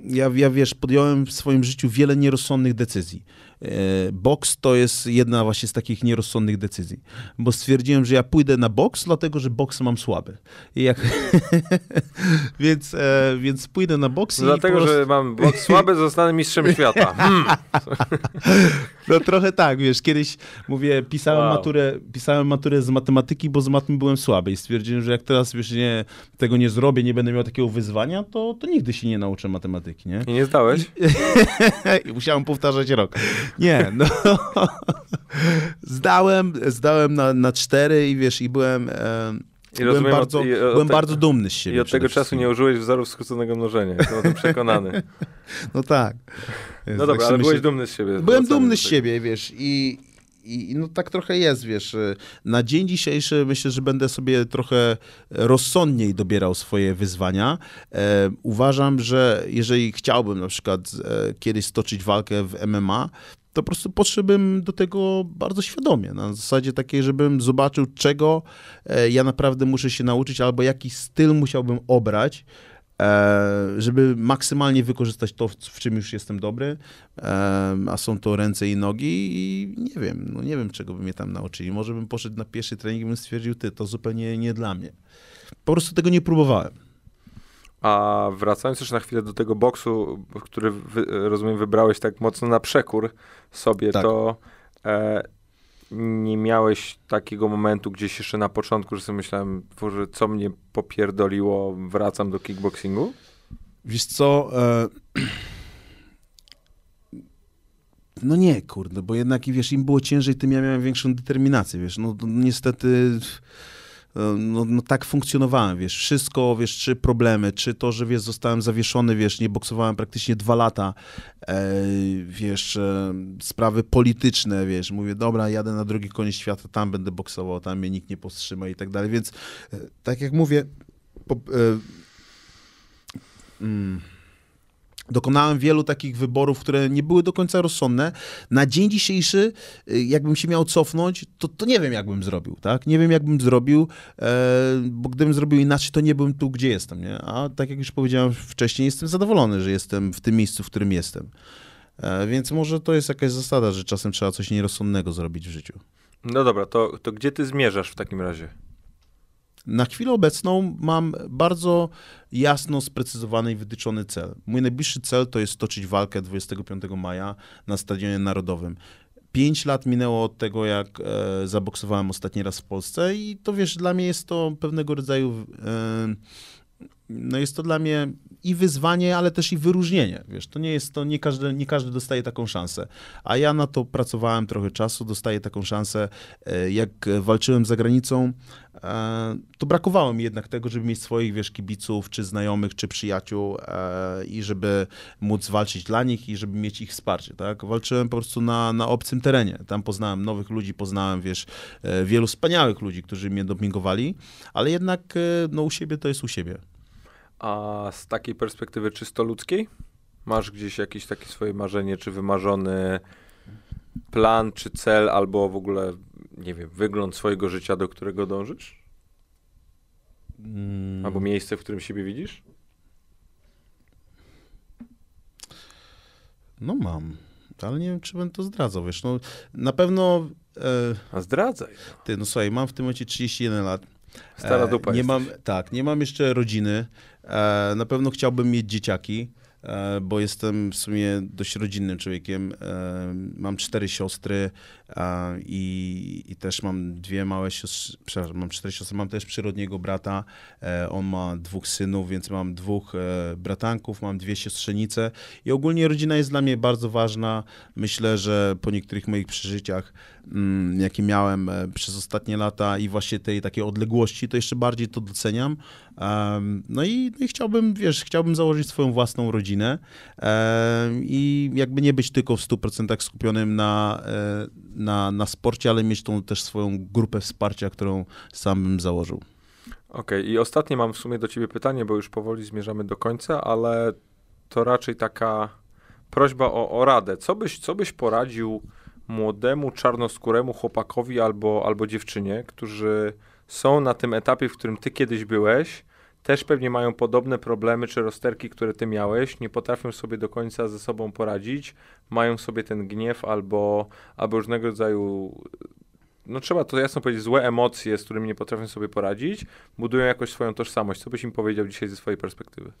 ja, ja wiesz, podjąłem w swoim życiu wiele nierozsądnych decyzji. Boks to jest jedna właśnie z takich nierozsądnych decyzji, bo stwierdziłem, że ja pójdę na boks, dlatego, że boks mam słaby. Jak... więc, e, więc pójdę na boks no Dlatego, prostu... że mam boks słaby, zostanę mistrzem świata. Hmm. no trochę tak, wiesz, kiedyś mówię, pisałem, wow. maturę, pisałem maturę z matematyki, bo z matmy byłem słaby i stwierdziłem, że jak teraz, wiesz, nie, tego nie zrobię, nie będę miał takiego wyzwania, to, to nigdy się nie nauczę matematyki, nie? I nie zdałeś? I musiałem powtarzać rok. Nie, no. zdałem, zdałem na, na cztery i wiesz, i byłem... E, I byłem, rozumiem, bardzo, i, byłem bardzo dumny z siebie. I od tego czasu nie użyłeś wzorów skróconego mnożenia. Jestem o tym przekonany. No tak. No dobra, ale byłeś dumny z siebie. Byłem dumny z siebie, wiesz, i, i no tak trochę jest, wiesz. Y, na dzień dzisiejszy myślę, że będę sobie trochę rozsądniej dobierał swoje wyzwania. E, uważam, że jeżeli chciałbym na przykład e, kiedyś stoczyć walkę w MMA, to po prostu podszedłbym do tego bardzo świadomie, na zasadzie takiej, żebym zobaczył, czego e, ja naprawdę muszę się nauczyć, albo jaki styl musiałbym obrać, żeby maksymalnie wykorzystać to, w czym już jestem dobry, e, a są to ręce i nogi i nie wiem, no nie wiem, czego by mnie tam nauczyli. Może bym poszedł na pierwszy trening i bym stwierdził, ty, to zupełnie nie dla mnie. Po prostu tego nie próbowałem. A wracając już na chwilę do tego boksu, który wy, rozumiem wybrałeś tak mocno na przekór sobie, tak. to e, nie miałeś takiego momentu gdzieś jeszcze na początku, że sobie myślałem, że co mnie popierdoliło, wracam do kickboxingu? Wiesz co, e... no nie, kurde, bo jednak, wiesz, im było ciężej, tym ja miałem większą determinację, wiesz, no, no niestety no, no, tak funkcjonowałem, wiesz, wszystko, wiesz, czy problemy, czy to, że, wiesz, zostałem zawieszony, wiesz, nie boksowałem praktycznie dwa lata, e, wiesz, e, sprawy polityczne, wiesz, mówię, dobra, jadę na drugi koniec świata, tam będę boksował, tam mnie nikt nie powstrzyma i tak dalej, więc e, tak jak mówię, po, e, mm, Dokonałem wielu takich wyborów, które nie były do końca rozsądne. Na dzień dzisiejszy, y, jakbym się miał cofnąć, to, to nie wiem, jak bym zrobił, tak? Nie wiem, jak bym zrobił, e, bo gdybym zrobił inaczej, to nie byłem tu, gdzie jestem, nie? A tak jak już powiedziałem wcześniej, jestem zadowolony, że jestem w tym miejscu, w którym jestem. E, więc może to jest jakaś zasada, że czasem trzeba coś nierozsądnego zrobić w życiu. No dobra, to, to gdzie ty zmierzasz w takim razie? Na chwilę obecną mam bardzo jasno sprecyzowany i wytyczony cel. Mój najbliższy cel to jest stoczyć walkę 25 maja na Stadionie Narodowym. Pięć lat minęło od tego, jak e, zaboksowałem ostatni raz w Polsce i to wiesz, dla mnie jest to pewnego rodzaju e, no jest to dla mnie i wyzwanie, ale też i wyróżnienie. Wiesz, to nie jest to, nie każdy, nie każdy dostaje taką szansę. A ja na to pracowałem trochę czasu, dostaję taką szansę. E, jak walczyłem za granicą, e, to brakowało mi jednak tego, żeby mieć swoich, wiesz, kibiców, czy znajomych, czy przyjaciół e, i żeby móc walczyć dla nich i żeby mieć ich wsparcie, tak? Walczyłem po prostu na, na obcym terenie. Tam poznałem nowych ludzi, poznałem, wiesz, wielu wspaniałych ludzi, którzy mnie dopingowali, ale jednak, no u siebie to jest u siebie. A z takiej perspektywy czysto ludzkiej? Masz gdzieś jakieś takie swoje marzenie, czy wymarzony plan, czy cel, albo w ogóle, nie wiem, wygląd swojego życia, do którego dążysz? Hmm. Albo miejsce, w którym siebie widzisz? No mam, ale nie wiem, czy będę to zdradzał, wiesz, no na pewno... E, A zdradzaj. Ty, no słuchaj, mam w tym momencie 31 lat. Stara dupa e, nie mam, Tak, nie mam jeszcze rodziny. E, na pewno chciałbym mieć dzieciaki, e, bo jestem w sumie dość rodzinnym człowiekiem. E, mam cztery siostry i, i też mam dwie małe siostry, przepraszam, mam cztery siostry, mam też przyrodniego brata. On ma dwóch synów, więc mam dwóch bratanków, mam dwie siostrzenice i ogólnie rodzina jest dla mnie bardzo ważna. Myślę, że po niektórych moich przeżyciach Mm, jakie miałem e, przez ostatnie lata i właśnie tej takiej odległości, to jeszcze bardziej to doceniam. No i, no i chciałbym, wiesz, chciałbym założyć swoją własną rodzinę i jakby nie być tylko w 100% skupionym na, e, na, na sporcie, ale mieć tą też swoją grupę wsparcia, którą sam bym założył. Okej, okay. i ostatnie mam w sumie do ciebie pytanie, bo już powoli zmierzamy do końca, ale to raczej taka prośba o, o radę. Co byś, co byś poradził młodemu, czarnoskóremu chłopakowi albo, albo dziewczynie, którzy są na tym etapie, w którym ty kiedyś byłeś, też pewnie mają podobne problemy czy rozterki, które ty miałeś, nie potrafią sobie do końca ze sobą poradzić, mają sobie ten gniew albo, albo różnego rodzaju no trzeba to jasno powiedzieć, złe emocje, z którymi nie potrafią sobie poradzić, budują jakoś swoją tożsamość. Co byś im powiedział dzisiaj ze swojej perspektywy?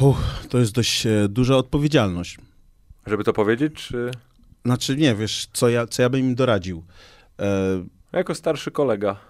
Uff, to jest dość e, duża odpowiedzialność. Żeby to powiedzieć, czy... Znaczy nie, wiesz, co ja, co ja bym im doradził? E... Jako starszy kolega.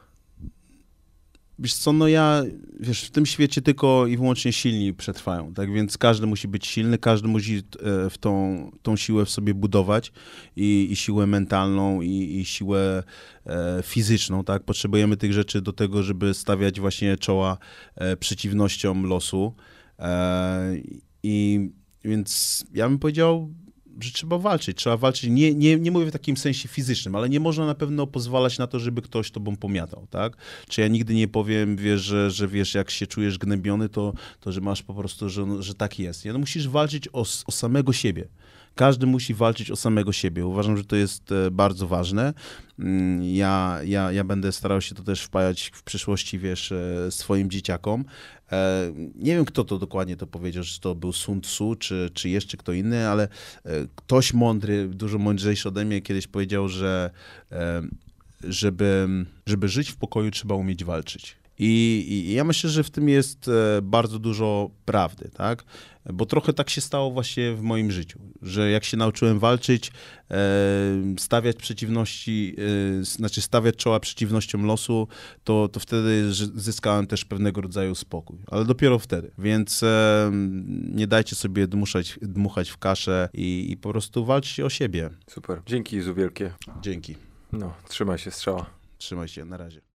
Wiesz co, no ja, wiesz, w tym świecie tylko i wyłącznie silni przetrwają, tak? Więc każdy musi być silny, każdy musi e, w tą, tą siłę w sobie budować i, i siłę mentalną i, i siłę e, fizyczną, tak, potrzebujemy tych rzeczy do tego, żeby stawiać właśnie czoła e, przeciwnościom losu. E, i więc ja bym powiedział, że trzeba walczyć, trzeba walczyć, nie, nie, nie mówię w takim sensie fizycznym, ale nie można na pewno pozwalać na to, żeby ktoś tobą pomiatał, tak? Czy ja nigdy nie powiem, wiesz, że, że wiesz, jak się czujesz gnębiony, to, to że masz po prostu, że, że tak jest. Nie? No musisz walczyć o, o samego siebie. Każdy musi walczyć o samego siebie. Uważam, że to jest e, bardzo ważne. Mm, ja, ja, ja będę starał się to też wpajać w przyszłości, wiesz, e, swoim dzieciakom. E, nie wiem, kto to dokładnie to powiedział, czy to był Sun Tzu, czy, czy jeszcze kto inny, ale ktoś mądry, dużo mądrzejszy ode mnie kiedyś powiedział, że żeby, żeby żyć w pokoju, trzeba umieć walczyć. I, I, ja myślę, że w tym jest e, bardzo dużo prawdy, tak? Bo trochę tak się stało właśnie w moim życiu, że jak się nauczyłem walczyć, e, stawiać przeciwności, e, znaczy stawiać czoła przeciwnościom losu, to, to wtedy zyskałem też pewnego rodzaju spokój, ale dopiero wtedy. Więc nie dajcie sobie dmuszać, dmuchać w kaszę i, i po prostu walczcie o siebie. Super. Dzięki Izu wielkie. Dzięki. No, trzymaj się strzała. Trzymaj się, na razie.